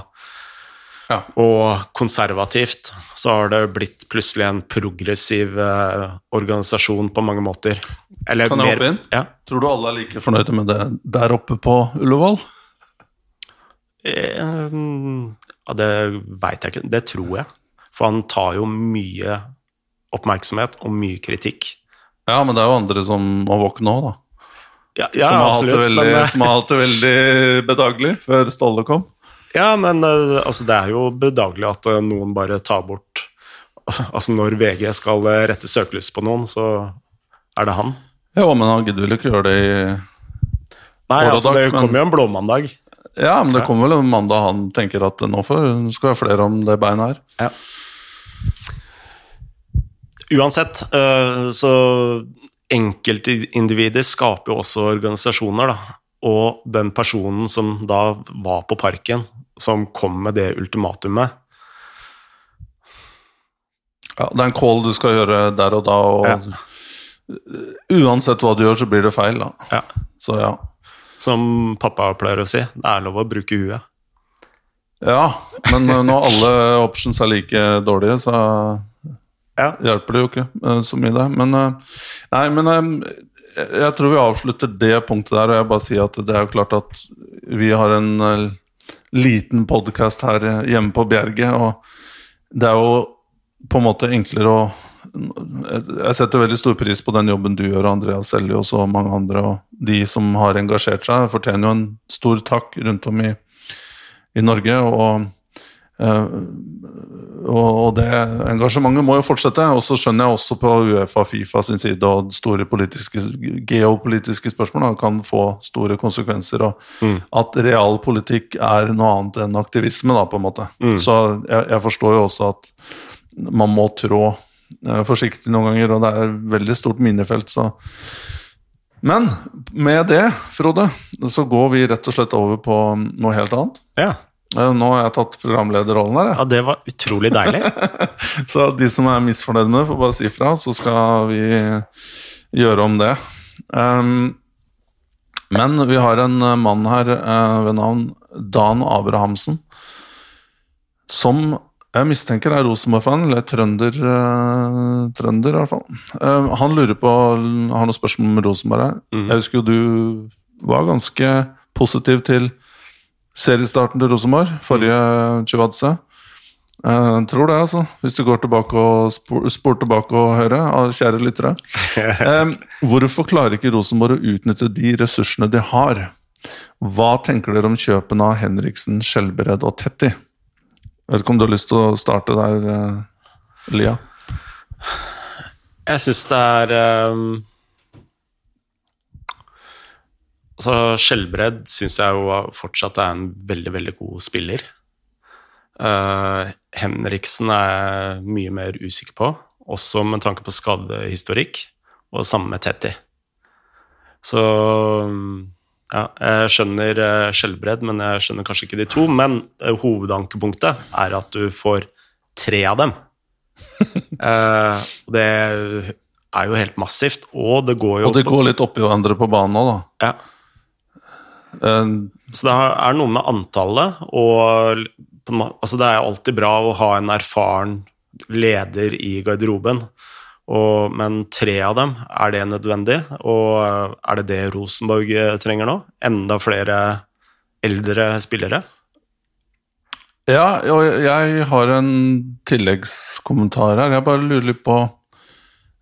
Ja. og konservativt, så har det blitt plutselig en progressiv eh, organisasjon på mange måter. Eller Kan jeg mer- hoppe inn? Ja. Tror du alle er like fornøyde med det der oppe på Ullevål? Eh, ja, det veit jeg ikke. Det tror jeg. For han tar jo mye oppmerksomhet og mye kritikk. Ja, men det er jo andre som må våkne òg, da. Ja, ja som, har hatt det absolutt. veldig, Men, eh, som har hatt det veldig bedagelig før Ståle kom. Ja, men eh, altså, det er jo bedagelig at eh, noen bare tar bort Altså, når VG skal eh, rette søkelys på noen, så er det han. Ja, men han gidder vel ikke gjøre det i Nei, altså, det men- kommer jo en blåmandag. Ja, men det kommer vel en mandag han tenker at nå får, skal være flere om det beinet her. Ja. Uansett, så enkeltindivider skaper jo også organisasjoner, da. Og den personen som da var på parken, som kom med det ultimatumet Ja, det er en call du skal gjøre der og da, og Ja. uansett hva du gjør, så blir det feil, da. ja, Så ja. Som pappa pleier å si, det er lov å bruke huet. Ja, men uh, når alle options er like dårlige, så Ja. hjelper det jo ikke uh, så mye, det. Men uh, nei, men jeg, tror vi avslutter det punktet der, og jeg bare sier at det er jo klart at vi har en liten podkast her uh, hjemme på Bjerget, og det er jo på en måte enklere å jeg- setter veldig stor pris på den jobben du gjør, Andreas Seljås og så mange andre. Og de som har engasjert seg, fortjener jo en stor takk rundt om i, i Norge. Og, eh, og, og det engasjementet må jo fortsette. Og så skjønner jeg også på Uefa Fifa sin side og store politiske, geopolitiske spørsmål kan få store konsekvenser. Og Mm. at realpolitikk er noe annet enn aktivisme, da, på en måte. Mm. Så jeg, jeg forstår jo også at man må trå eh, forsiktig noen ganger, og det er et veldig stort minefelt, så Men med det, Frode, så går vi rett og slett over på noe helt annet. Ja. Eh, Nå har jeg tatt programlederrollen her, jeg. ja, det var utrolig deilig. Så de som er misfornøyd med det, får bare si fra, så skal vi gjøre om det. Um, men vi har en eh, mann her uh, ved navn Dan Abrahamsen, som jeg mistenker er Rosenborg-fan, eller trønder, uh, trønder i hvert fall. Uh, han lurer på, har noen spørsmål om Rosenborg her. Mm. Jeg husker jo du var ganske positiv til seriestarten til Rosenborg, forrige Chivadze. Jeg tror det, altså. Hvis du går tilbake og spor, spor tilbake og hører, av kjære lyttere. Eh, hvorfor klarer ikke Rosenborg å utnytte de ressursene de har? Hva tenker dere om kjøpene av Henriksen, Skjelbred og Tetti? Jeg vet ikke om du har lyst til å starte der, eh, Lia? Jeg syns det er um, Altså, Skjelbred syns jeg jo fortsatt er en veldig, veldig god spiller. Uh, Henriksen er jeg mye mer usikker på, også med tanke på skadehistorikk, og samme med Tetti. Så ja, jeg skjønner uh, Skjelbred, men jeg skjønner kanskje ikke de to. Men eh, hovedankepunktet er at du får tre av dem. uh, det er jo helt massivt, og det går jo Og det går litt oppi hverandre på banen òg, da. ja, Eh, Så det er noe med antallet, og altså det er alltid bra å ha en erfaren leder i garderoben. Og, men tre av dem, er det nødvendig? Og er det det Rosenborg eh, trenger nå? Enda flere eldre spillere? Ja, og jeg har en tilleggskommentar her. Jeg bare lurer litt på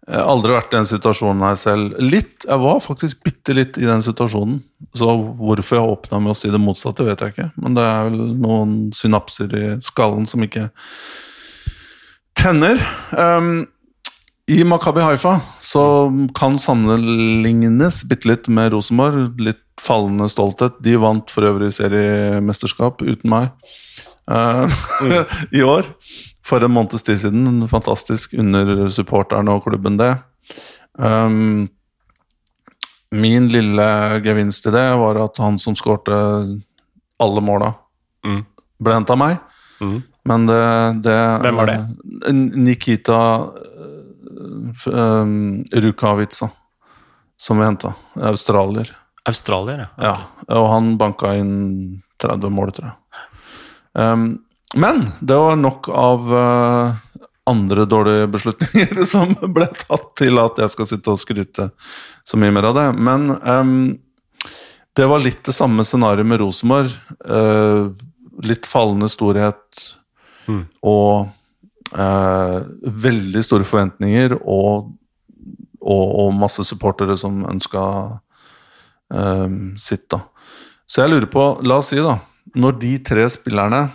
Jeg har aldri vært i den situasjonen her selv. Litt, Jeg var faktisk bitte litt i den situasjonen. Så hvorfor jeg åpna med å si det motsatte, vet jeg ikke. Men det er vel noen synapser i skallen som ikke tenner. Um, I Makabi Haifa så kan sammenlignes bitte litt med Rosenborg. Litt fallende stolthet. De vant for øvrig seriemesterskap uten meg eh, i år. For en måneds tid siden. Fantastisk under supporterne og klubben, det. Um, min lille gevinst i det var at han som skårte alle måla, Mm. ble henta meg. Mm. Men det, det Hvem var det? eh, Nikita um, Rukavica, som vi henta. Australier. Australier, ja. Ja, og han banka inn 30 mål, tror jeg. Um, men det var nok av eh, andre dårlige beslutninger som ble tatt til at jeg skal sitte og skryte så mye mer av det. Men um, det var litt det samme scenarioet med Rosenborg. Uh, litt fallende storhet Mm. og uh, veldig store forventninger og, og, og masse supportere som ønska um, sitt, da. Så jeg lurer på, la oss si da, når de tre spillerne,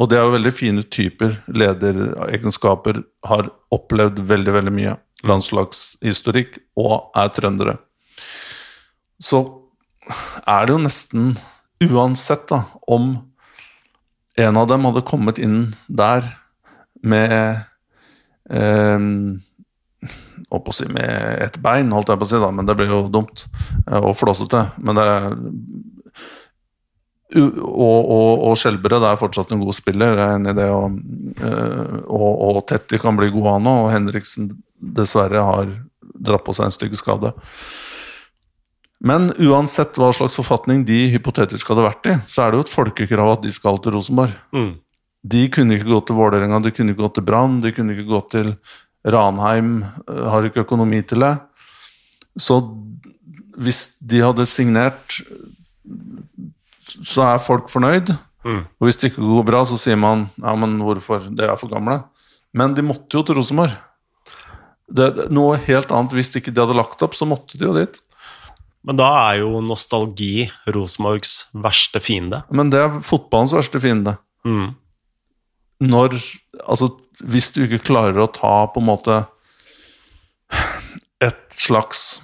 og det er jo veldig fine typer, lederegenskaper, har opplevd veldig, veldig mye landslagshistorikk og er trøndere, så er det jo nesten uansett da, om en av dem hadde kommet inn der med eh, å si med et bein, holdt jeg på å si, da, men det blir jo dumt eh, og flåsete. Men det og, og, og Skjelbred er fortsatt en god spiller, jeg er enig i det. Og, eh, og, og Tetti kan bli god, han òg. Og Henriksen dessverre har dratt på seg en stygg skade. Men uansett hva slags forfatning de hypotetisk hadde vært i, så er det jo et folkekrav at de skal til Rosenborg. Mm. De kunne ikke gå til Vålerenga, de kunne ikke gå til Brann, de kunne ikke gå til Ranheim, øh, har ikke økonomi til det. Så hvis de hadde signert, så er folk fornøyd. Mm. Og hvis det ikke går bra, så sier man ja, men hvorfor, det er for gamle. Men de måtte jo til Rosenborg. Noe helt annet, Hvis ikke de hadde lagt opp, så måtte de jo dit. Men da er jo nostalgi Rosenborgs verste fiende. Men det er fotballens verste fiende. Mm. når Altså, hvis du ikke klarer å ta på en måte et slags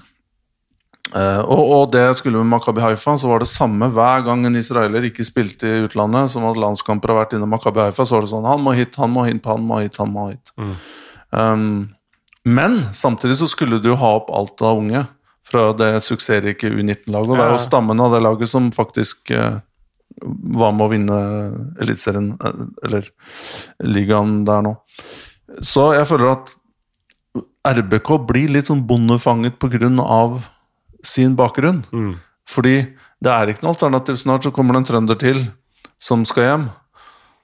eh, og, og det skulle med Makabi Haifa, så var det samme hver gang en israeler ikke spilte i utlandet, som hadde landskamper og vært innom Makabi Haifa, så var det sånn Han må hit, han må hit, han må hit, han må hit. Mm. Um, men samtidig så skulle du ha opp alt av unge fra det suksessrike U19-laget. Og det er jo stammen av det laget som faktisk uh, var med å vinne Eliteserien, eh, eller ligaen der nå. Så jeg føler at RBK blir litt sånn bondefanget på grunn av sin bakgrunn. Mm. Fordi det er ikke noe alternativ. Snart så kommer det en trønder til som skal hjem.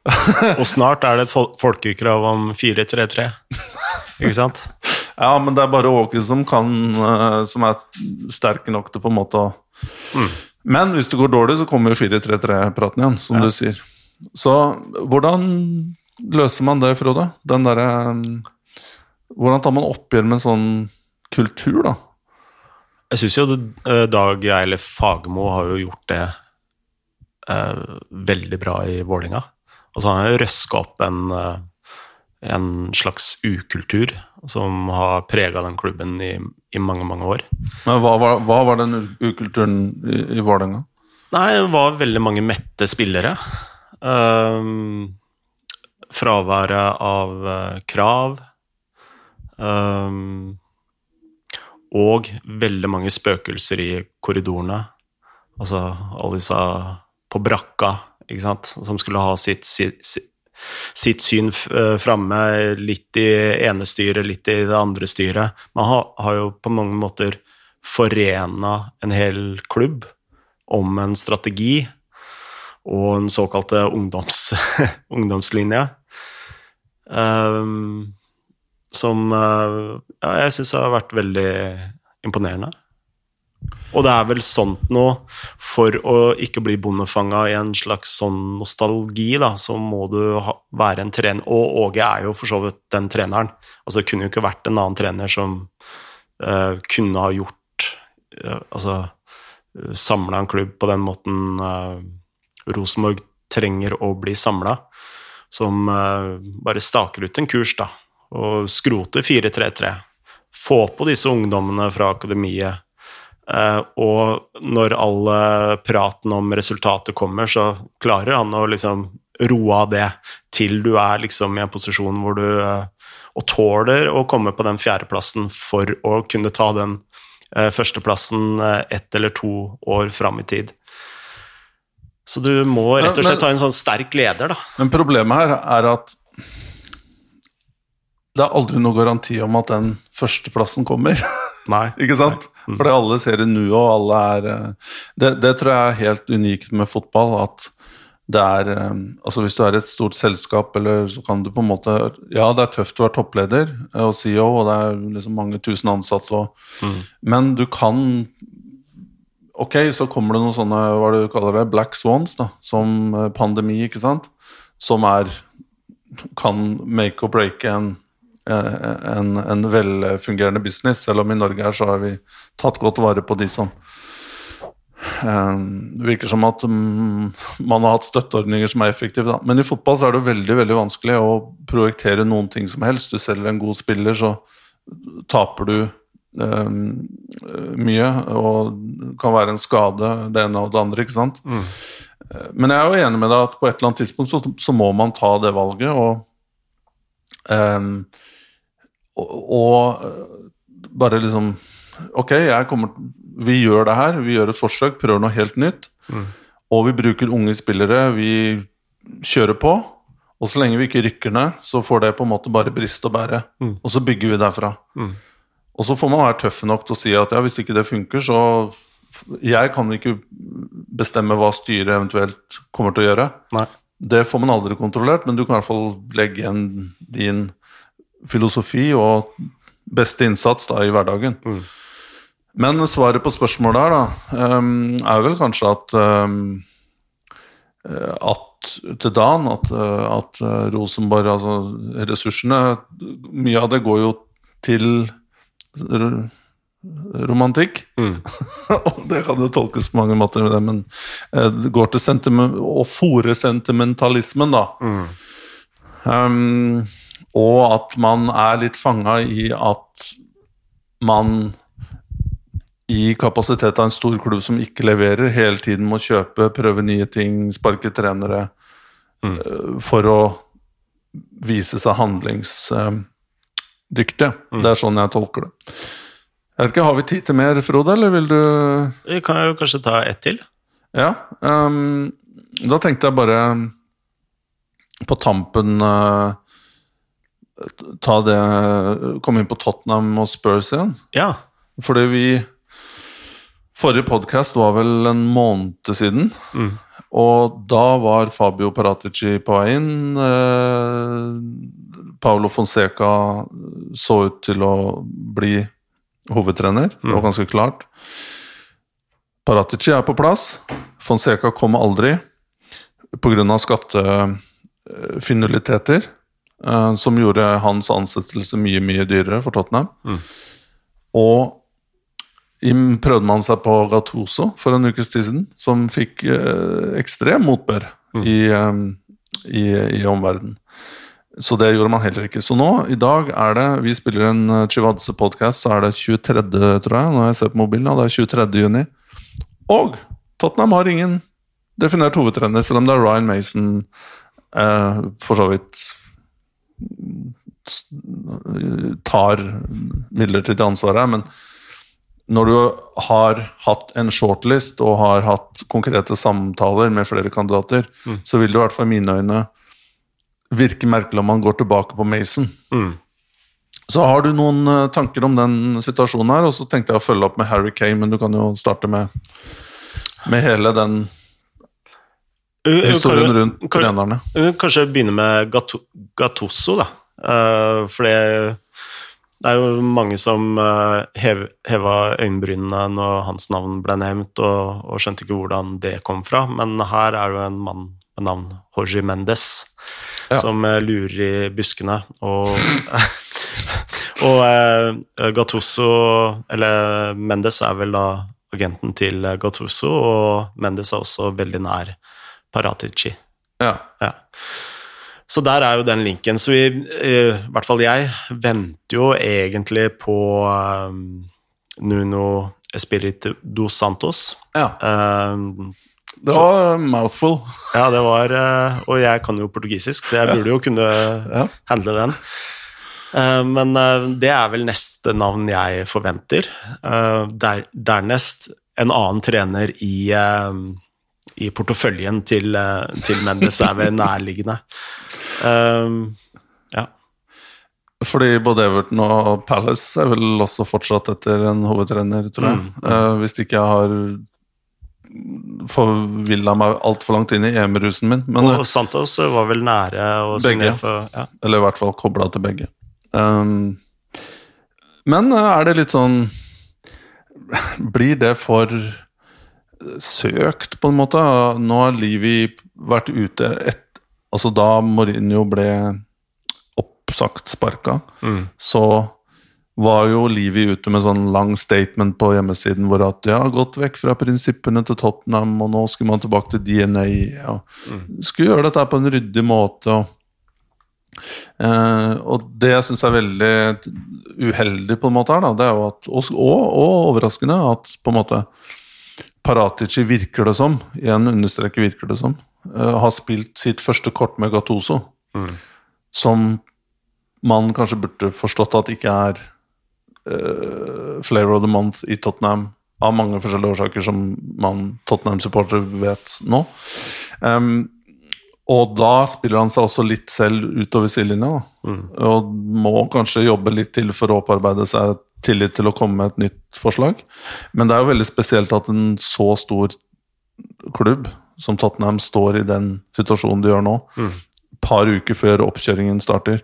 Og snart er det et fol- folkekrav om 4-3-3. Ikke sant? Ja, men det er bare Åke som kan eh, Som er sterk nok til på en måte å Men hvis det går dårlig, så kommer jo 4-3-3-praten igjen, som Ja. du sier. Så hvordan løser man det, Frode? Den derre eh, Hvordan tar man oppgjør med en sånn kultur, da? Jeg syns jo eh, Dag Eilef Fagermo har jo gjort det eh, veldig bra i Vålinga. Altså han har røska opp en, eh, en slags ukultur som har prega den klubben i, i mange, mange år. Men hva, var- hva var den ukulturen i, i Vålerenga? Nei, det var veldig mange mette spillere. Um, fraværet av eh, krav. Um, og veldig mange spøkelser i korridorene. Altså alle disse på brakka, ikke sant, som skulle ha sitt, sitt, sitt, syn eh, framme, litt i ene styret, litt i det andre styret. Man har, har jo på mange måter forena en hel klubb om en strategi og en såkalte ungdoms, ungdomslinje. Ehm, som eh, ja, jeg syns har vært veldig imponerende. Og det er vel sånt nå, for å ikke bli bondefanga i en slags sånn nostalgi, da, så må du ha, være en trener Og Åge er jo for så vidt den treneren. Altså, det kunne jo ikke vært en annen trener som uh, kunne ha gjort uh, Altså samla en klubb på den måten uh, Rosenborg trenger å bli samla. Som bare staker ut en kurs, da. Og skrote 4-3-3. Få på disse ungdommene fra akademiet. Eh, og når all praten om resultatet kommer, så klarer han å liksom roe av det til du er liksom i en posisjon hvor du eh, og tåler å komme på den fjerdeplassen for å kunne ta den eh, førsteplassen ett eller to år fram i tid. Så du må rett og slett ha en sånn sterk leder, da. Men problemet her er at det er aldri noe garanti om at den førsteplassen kommer. Nei. Ikke sant? Fordi alle ser det nå, og alle er eh, det, det tror jeg er helt unikt med fotball. At det er eh, Altså hvis du er et stort selskap, eller så kan du på en måte Ja, det er tøft å være toppleder eh, og CEO, og det er liksom mange tusen ansatte, og, men du kan Ok, så kommer det noen sånne hva du kaller det, black swans, da, som pandemi, ikke sant? Som er kan make or break en, en, en velfungerende business. Selv om i Norge her så har vi tatt godt vare på de som eh, Det virker som at mm, man har hatt støtteordninger som er effektive. Men i fotball så er det veldig veldig vanskelig å projektere noen ting som helst. Du selger en god spiller, så taper du um, mye, og det kan være en skade, det ene og det andre, ikke sant. Mm. Men jeg er jo enig med deg at på et eller annet tidspunkt så, så må man ta det valget, og ehm, og, og eh, bare liksom Ok, jeg kommer, vi gjør det her, vi gjør et forsøk, prøver noe helt nytt. Og vi bruker unge spillere, vi kjører på. Og så lenge vi ikke rykker ned, så får det på en måte bare briste og bære. Og så bygger vi derfra. Og så får man være tøff nok til å si at ja, hvis ikke det funker, så Jeg kan ikke bestemme hva styret eventuelt kommer til å gjøre. Nei. Det får man aldri kontrollert, men du kan i hvert fall legge igjen din filosofi og beste innsats da, i hverdagen. Men svaret på spørsmålet her da, ehm, er vel kanskje at ehm, eh, at til Dan at, eh, at eh, Rosenborg, altså ressursene Mye av det går jo til romantikk. Og det kan jo tolkes på mange måter, det, men det går til å fòre sentimentalismen, da. Um, og at man er litt fanga i at man i kapasitet av en stor klubb som ikke leverer, hele tiden må kjøpe, prøve nye ting, sparke trenere mm. for å vise seg handlingsdyktige. Det er sånn jeg tolker det. Jeg vet ikke, Har vi tid til mer, Frode, eller vil du Vi kan jo kanskje ta ett til. Ja. Um, da tenkte jeg bare på tampen eh, ta det Komme inn på Tottenham og Spurs igjen. Ja. Fordi vi Forrige podkast var vel en måned siden. Og da var Fabio Paratici på vei inn. Eh, Paolo Fonseca så ut til å bli hovedtrener. Det var ganske klart. Paratici er på plass. Fonseca kom aldri pga. skattefinuliteter. Eh, Som gjorde hans ansettelse mye, mye dyrere for Tottenham. Og im- prøvde man seg på Gattuso for en ukes tid siden, som fikk eh, ekstrem motbør i, eh, i, i omverdenen. Så det gjorde man heller ikke. Så nå, i dag er det Vi spiller en uh, Chivadze-podkast, så er det 23., tror jeg, når jeg ser på mobilen. Og det er 23. juni. Og Tottenham har ingen definert hovedtrener, selv om det er Ryan Mason eh, for så vidt tar midlertidig ansvar her, men når du har hatt en shortlist og har hatt konkrete samtaler med flere kandidater, så vil det i hvert fall i mine øyne virke merkelig om man går tilbake på Mason. Mm. Så har du noen eh, tanker om den situasjonen her, og så tenkte jeg å følge opp med Harry Kay, men du kan jo starte med, med hele den historien rundt trenerne. kan, Kanskje begynne med Gatto- da. Eh, for det, det er jo mange som uh, hev, heva øyenbrynene når hans navn ble nevnt, og, og skjønte ikke hvordan det kom fra. Men her er det jo en mann med navn Jorge Mendes Ja. som eh, lurer i buskene. Og, og uh, Gattuso Eller Mendes er vel da agenten til Gattuso, og Mendes er også veldig nær Paratici. Ja. Ja. Så der er jo den linken. Så vi, eh, i hvert fall jeg, venter jo egentlig på um, Nuno Espirito dos Santos. ja. Um, Det var mouthful. ja, det var uh, Og jeg kan jo portugisisk, så jeg burde jo kunne Ja. handle den. Uh, men uh, det er vel neste navn jeg forventer. Der, dernest en annen trener i, i porteføljen til, til Mendes er vel nærliggende. Um, ja. Fordi både Everton og Palace er vel også fortsatt etter en hovedtrener, tror jeg. Mm, Uh, hvis ikke jeg har forvilla meg altfor langt inn i EM-rusen min. Men, Og Santos var vel nære å signere for ja. Eller i hvert fall kobla til begge. Um, men eh, er det litt sånn Blir det for søkt, på en måte? Nå har Livi vært ute et, Altså da Mourinho ble oppsagt, sparka, Mm. så var jo Livi ute med sånn lang statement på hjemmesiden hvor at ja, gått vekk fra prinsippene til Tottenham, og nå skulle man tilbake til DNA. og Skulle gjøre dette på en ryddig måte. og Eh, og det jeg syns er veldig uheldig, på en måte her, da, det er jo at, og, og, overraskende at på en måte Paratici virker det som, igjen understreker virker det som, har spilt sitt første kort med Gattuso, Mm. som man kanskje burde forstått at ikke er uh, flavor of the month i Tottenham, av mange forskjellige årsaker som man Tottenham-supporter vet nå. Um, og da spiller han seg også litt selv utover sidelinja. Mm. Og må kanskje jobbe litt til for å opparbeide seg tillit til å komme med et nytt forslag. Men det er jo veldig spesielt at en så stor klubb som Tottenham står i den situasjonen de gjør nå, Mm. par uker før oppkjøringen starter.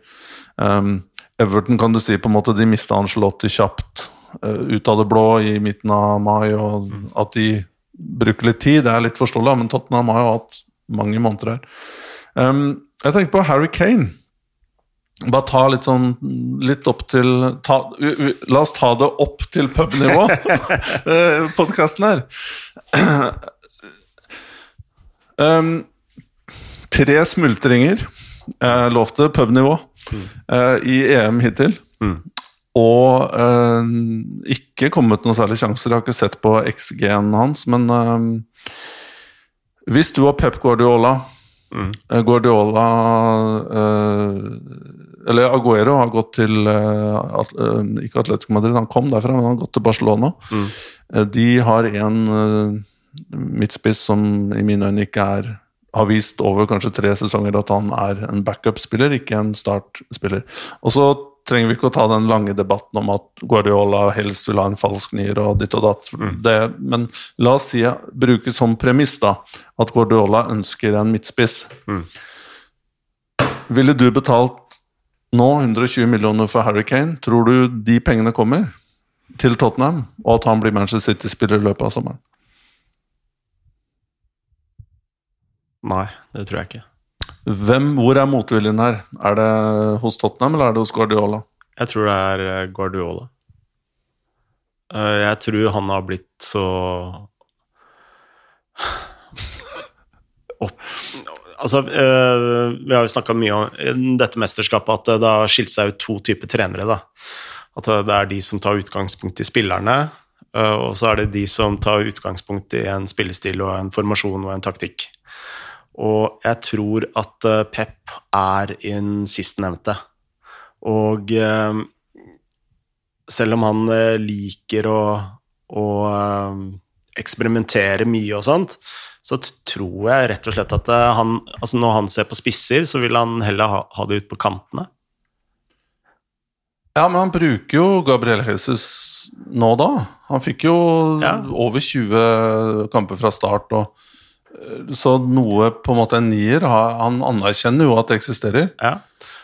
Um, Everton kan du si på en måte de mista Angelotti kjapt uh, ut av det blå i midten av mai, og at de bruker litt tid, det er litt forståelig, men Tottenham har jo hatt mange måneder her. Um, jeg tenker på Harry Kane. Bare ta litt sånn Litt opp til ta, u, u, La oss ta det opp til pubnivå, podkasten her. Um, tre smultringer. lov lovte pubnivå eh, i EM hittil. Mm. Og uh, ikke kommet noen særlige sjanser. Jeg har ikke sett på XG-en hans, men hvis du og Pep Guardiola Mm. Guardiola Eller Aguero har gått til at, Ikke Atletico Madrid, han kom derfra, men han har gått til Barcelona. Mm. De har en uh, midtspiss som i mine øyne ikke er har vist over kanskje tre sesonger at han er en backup-spiller, ikke en startspiller. Og så trenger vi ikke å ta den lange debatten om at Guardiola helst vil ha en falsk nier og ditt og datt. Det, men la oss si, bruke som premiss da, at Guardiola ønsker en midtspiss. Mm. Ville du betalt nå 120 millioner for Harry Kane? Tror du de pengene kommer til Tottenham, og at han blir Manchester City-spiller i løpet av sommeren? Nei, det tror jeg ikke. Hvem, hvor er motviljen her? Er det hos Tottenham, eller er det hos Guardiola? Jeg tror det er eh, Guardiola. Eh, Jeg tror han har blitt så opp Altså, eh, vi har jo snakka mye om dette mesterskapet at det har skilt seg ut to typer trenere, da. At det er de som tar utgangspunkt i spillerne, og så er det de som tar utgangspunkt i en spillestil og en formasjon og en taktikk. Og jeg tror at eh, Pep er en sistnevnte. Og eh, selv om han eh, liker å, å eksperimentere mye og sånt, så tror jeg rett og slett at han Altså når han ser på spisser, så vil han heller ha, ha det ut på kantene. Ja, men han bruker jo Gabriel Jesus nå da. Han fikk jo Ja. over 20 kamper fra start, og så noe på en måte en nier Han anerkjenner jo at det eksisterer. Ja.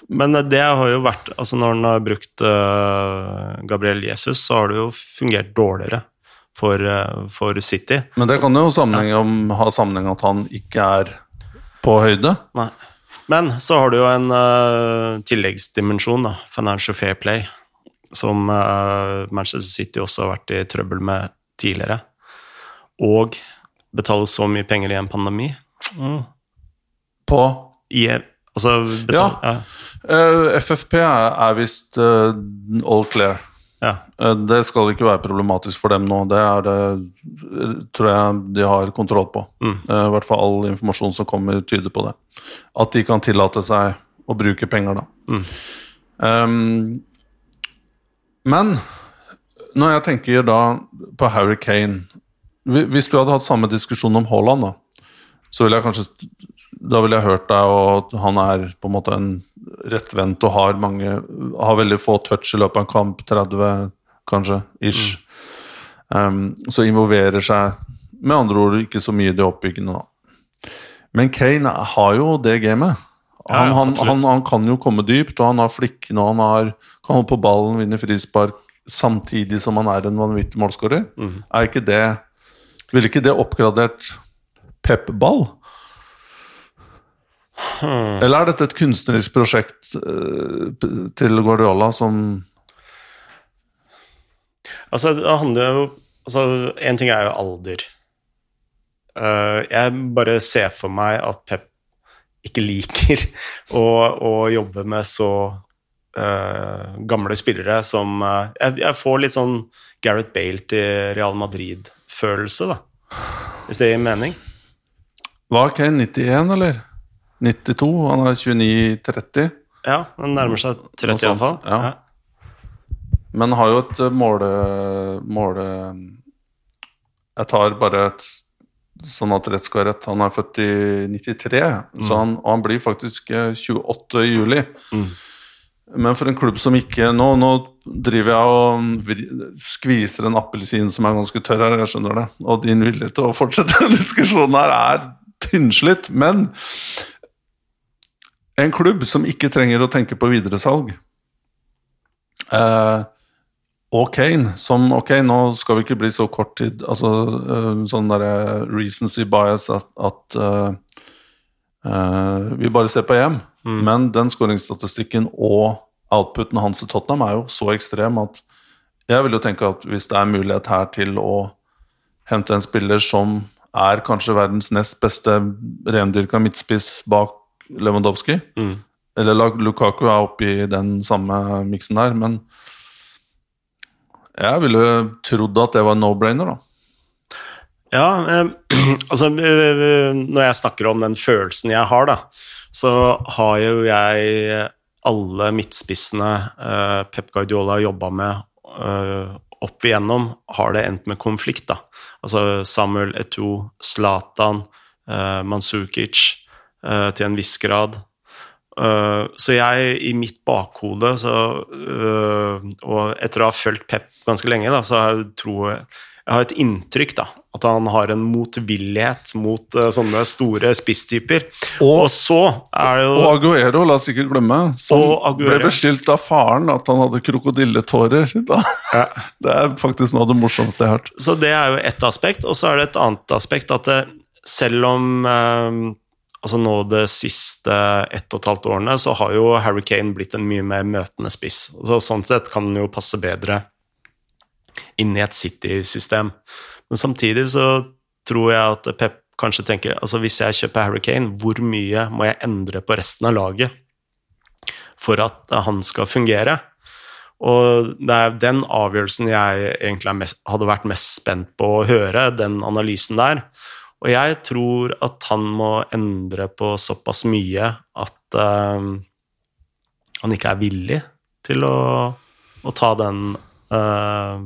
Men det har jo vært Altså når han har brukt uh, Gabriel Jesus, så har det jo fungert dårligere for, uh, for City. Men det kan jo sammenheng om, ha sammenheng at han ikke er på høyde. Nei. Men så har du jo en uh, tilleggsdimensjon, da, financial fair play, som Manchester City også har vært i trøbbel med tidligere. Og betale så mye penger i en pandemi. Mm. På I, altså betale, ja. ja. FFP er, er visst uh, all clear. Ja. Eh, Det skal ikke være problematisk for dem nå. Det er det eh, tror jeg de har kontroll på. Mm. Eh, I hvert fall all informasjon som kommer, tyder på det. At de kan tillate seg å bruke penger, da. Mm. Um, men når jeg tenker da på Harry Kane Hvis du hadde hatt samme diskusjon om Haaland, da. så ville jeg kanskje Da ville jeg hørt deg, og at han er på en måte en rettvendt og har mange Har veldig få touch i løpet av en kamp, 30 kanskje, ish. Um, så involverer seg med andre ord ikke så mye i det oppbyggende, da. Men Kane har jo det gamet. Han, ja, han, han, han kan jo komme dypt, og han har flikken, og han har, kan holde på ballen, vinne frispark, samtidig som han er en vanvittig målskårer. Mm. Er ikke det Ville ikke det oppgradert Pep-ball? Hmm. Eller er dette et kunstnerisk prosjekt eh, til Guardiola som Altså, det handler jo Altså, én ting er jo alder. Eh, jeg bare ser for meg at Pep ikke liker å, å jobbe med så uh, gamle spillere som uh, jeg, jeg får litt sånn Gareth Bale til Real Madrid-følelse, da. Hvis det gir mening? Var Kane 91, eller? 92? Han er 29-30. Ja, han nærmer seg 30 Noe sånt, iallfall. ja. Ja. Men har jo et eh, måle... måle Jeg tar bare et sånn at rett skal være rett. Han er født i 93, så han, og han blir faktisk eh, 28 i juli. Mm. Men for en klubb som ikke Nå, nå driver jeg og skviser en appelsin som er ganske tørr her, jeg skjønner det. Og din vilje til å fortsette denne diskusjonen her er tynnslitt. Men en klubb som ikke trenger å tenke på videresalg eh, og Kane, som Ok, nå skal vi ikke bli så kort tid Altså eh, sånn derre recency bias at, at eh, eh, vi bare ser på EM. Mm. Men den skåringsstatistikken og outputen hans i Tottenham er jo så ekstrem at jeg vil jo tenke at hvis det er mulighet her til å hente en spiller som er kanskje verdens nest beste rendyrka midtspiss bak Lewandowski, Mm. eller Lukaku er oppe i den samme miksen der, men jeg ville trodd at det var no-brainer, da. Ja, eh, altså eh, Når jeg snakker om den følelsen jeg har, da, så har jo jeg alle midtspissene eh, Pep Guardiola har jobba med eh, opp igjennom, har det endt med konflikt. da. Altså Samuel Eto, Zlatan, eh, Mansukic eh, til en viss grad. Eh, så jeg, i mitt bakhode, så, eh, og etter å ha fulgt Pep ganske lenge, da, så jeg, tror jeg har et inntrykk da, at han har en motvillighet mot uh, sånne store spisstyper. Og, så er det jo Og Aguero, la oss ikke glemme, som ble beskyldt av faren at han hadde krokodilletårer. Ja. Det er faktisk noe av det morsomste jeg har hørt. Så det er jo ett aspekt, og så er det et annet aspekt at det, selv om eh, altså nå de siste ett og et halvt årene, så har jo Harry Kane blitt en mye mer møtende spiss. Så sånn sett kan han jo passe bedre inn i et City-system. Men samtidig så tror jeg at Pep kanskje tenker altså hvis jeg kjøper Harry Kane, hvor mye må jeg endre på resten av laget for at han skal fungere? Og det er den avgjørelsen jeg egentlig mest, hadde vært mest spent på å høre, den analysen der. Og jeg tror at han må endre på såpass mye at uh, han ikke er villig til å, å ta den eh,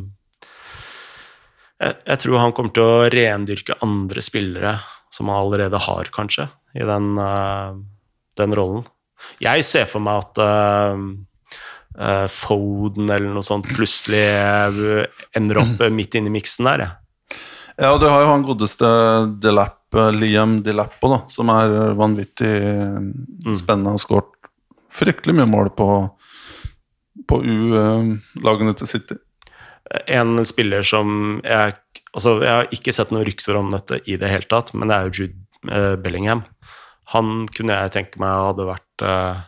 jeg, jeg tror han kommer til å rendyrke andre spillere som han allerede har, kanskje, i den, uh, den rollen. Jeg ser for meg at uh, Foden eller noe sånt plutselig ender opp midt inne i miksen der. jeg. Ja, og du har jo han godeste Delap, Liam Delappo, da, som er vanvittig eh, spennende. Har skåret fryktelig mye mål på, på U-lagene til City. En spiller som jeg Altså, jeg har ikke sett noen rykter om dette i det hele tatt, men det er jo Jude eh, Bellingham. Han kunne jeg tenke meg hadde vært uh,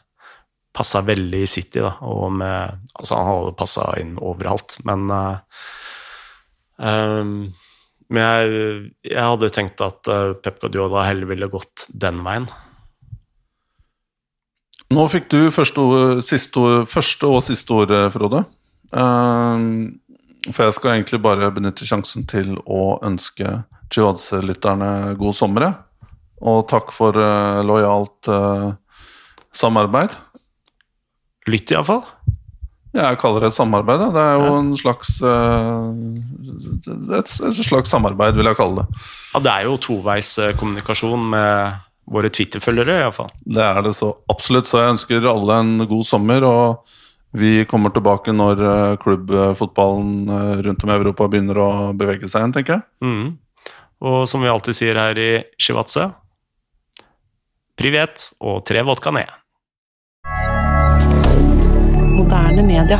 Passa veldig i City, da, og med Altså, han hadde passa inn overalt, men uh, um, Men jeg, jeg hadde tenkt at eh, Pep Guardiola heller ville gått den veien. Nå fikk du første, siste, første og siste ordet, Frode. Eh, for jeg skal egentlig bare benytte sjansen til å ønske Chivadze-lytterne god sommer. Og takk for uh, lojalt uh, samarbeid. Lytt, iallfall. Jeg kaller det et samarbeid. da. Det er jo en slags uh, et, et slags samarbeid, vil jeg kalle det. Ja, det er jo toveiskommunikasjon med våre Twitter-følgere, iallfall. Det er det så absolutt. Så jeg ønsker alle en god sommer. Og vi kommer tilbake når eh, klubbfotballen eh, rundt om i Europa begynner å bevege seg igjen, tenker jeg. Mm. Og som vi alltid sier her i Shivatse Privet og tre vodka ned. Moderne media.